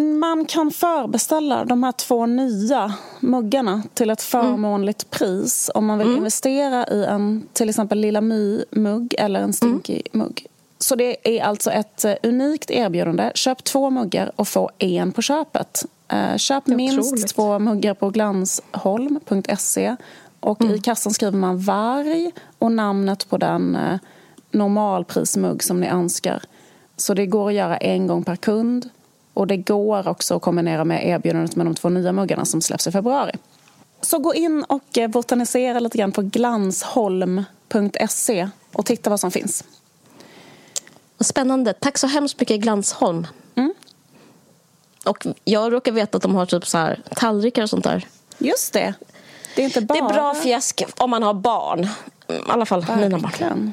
Man kan förbeställa de här två nya muggarna till ett förmånligt mm. pris om man vill mm. investera i en till exempel Lilla My-mugg eller en Stinky-mugg. Så det är alltså ett eh, unikt erbjudande. Köp två muggar och få en på köpet. Eh, köp minst två muggar på glansholm.se och mm. i kassan skriver man varg och namnet på den eh, normalprismugg som ni önskar. Så det går att göra en gång per kund. Och det går också att kombinera med erbjudandet med de två nya muggarna som släpps i februari. Så gå in och eh, botanisera lite grann på glansholm.se och titta vad som finns. Spännande. Tack så hemskt mycket Glansholm. Mm. Och jag råkar veta att de har typ så här tallrikar och sånt där. Just det. Det är, inte bara... det är bra fjäsk om man har barn. I alla fall Verkligen. mina barn.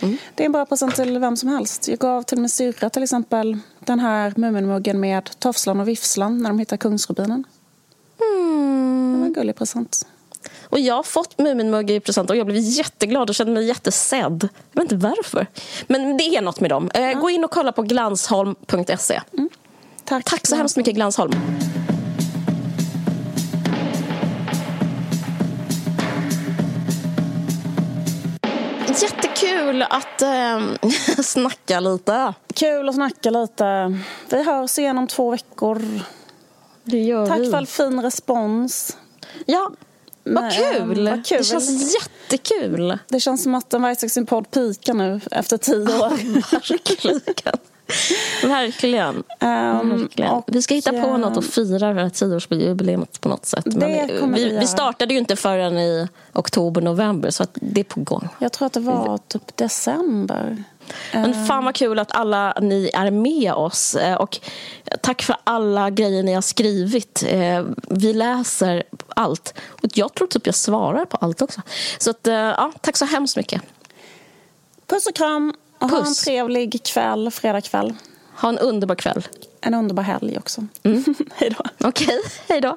Mm. Det är en bra present till vem som helst. Jag gav till min syrra till exempel den här Muminmuggen med tofslan och viffslan när de hittar kungsrubinen. Mm. Det var en gullig present. Och jag har fått Muminmugg i present och jag blev jätteglad och kände mig jättesedd. Jag vet inte varför. Men det är något med dem. Eh, ja. Gå in och kolla på glansholm.se. Mm. Tack. Tack så hemskt mycket Glansholm. Jättekul att äh, snacka lite. Kul att snacka lite. Vi hörs igen om två veckor. Det gör Tack vi. för all fin respons. Ja, vad kul. vad kul! Det känns jättekul. Det känns som att en Vargsaxin podd pikar nu efter tio år. Verkligen. Verkligen. Um, Verkligen. Och, vi ska hitta på något och fira det här tioårsjubileet på något sätt. Men vi, vi, vi, startade ju inte förrän i oktober, november så det är på gång. Jag tror att det var typ december. Men fan vad kul att alla ni är med oss. Eh, och tack för alla grejer ni har skrivit. Eh, vi läser allt. Och jag tror typ jag svarar på allt också. Så att, eh, ja, tack så hemskt mycket. Puss och kram. Och ha en trevlig kväll, fredagkväll. Ha en underbar kväll. En underbar helg också. Mm. hej då. Okej, okay. hej då.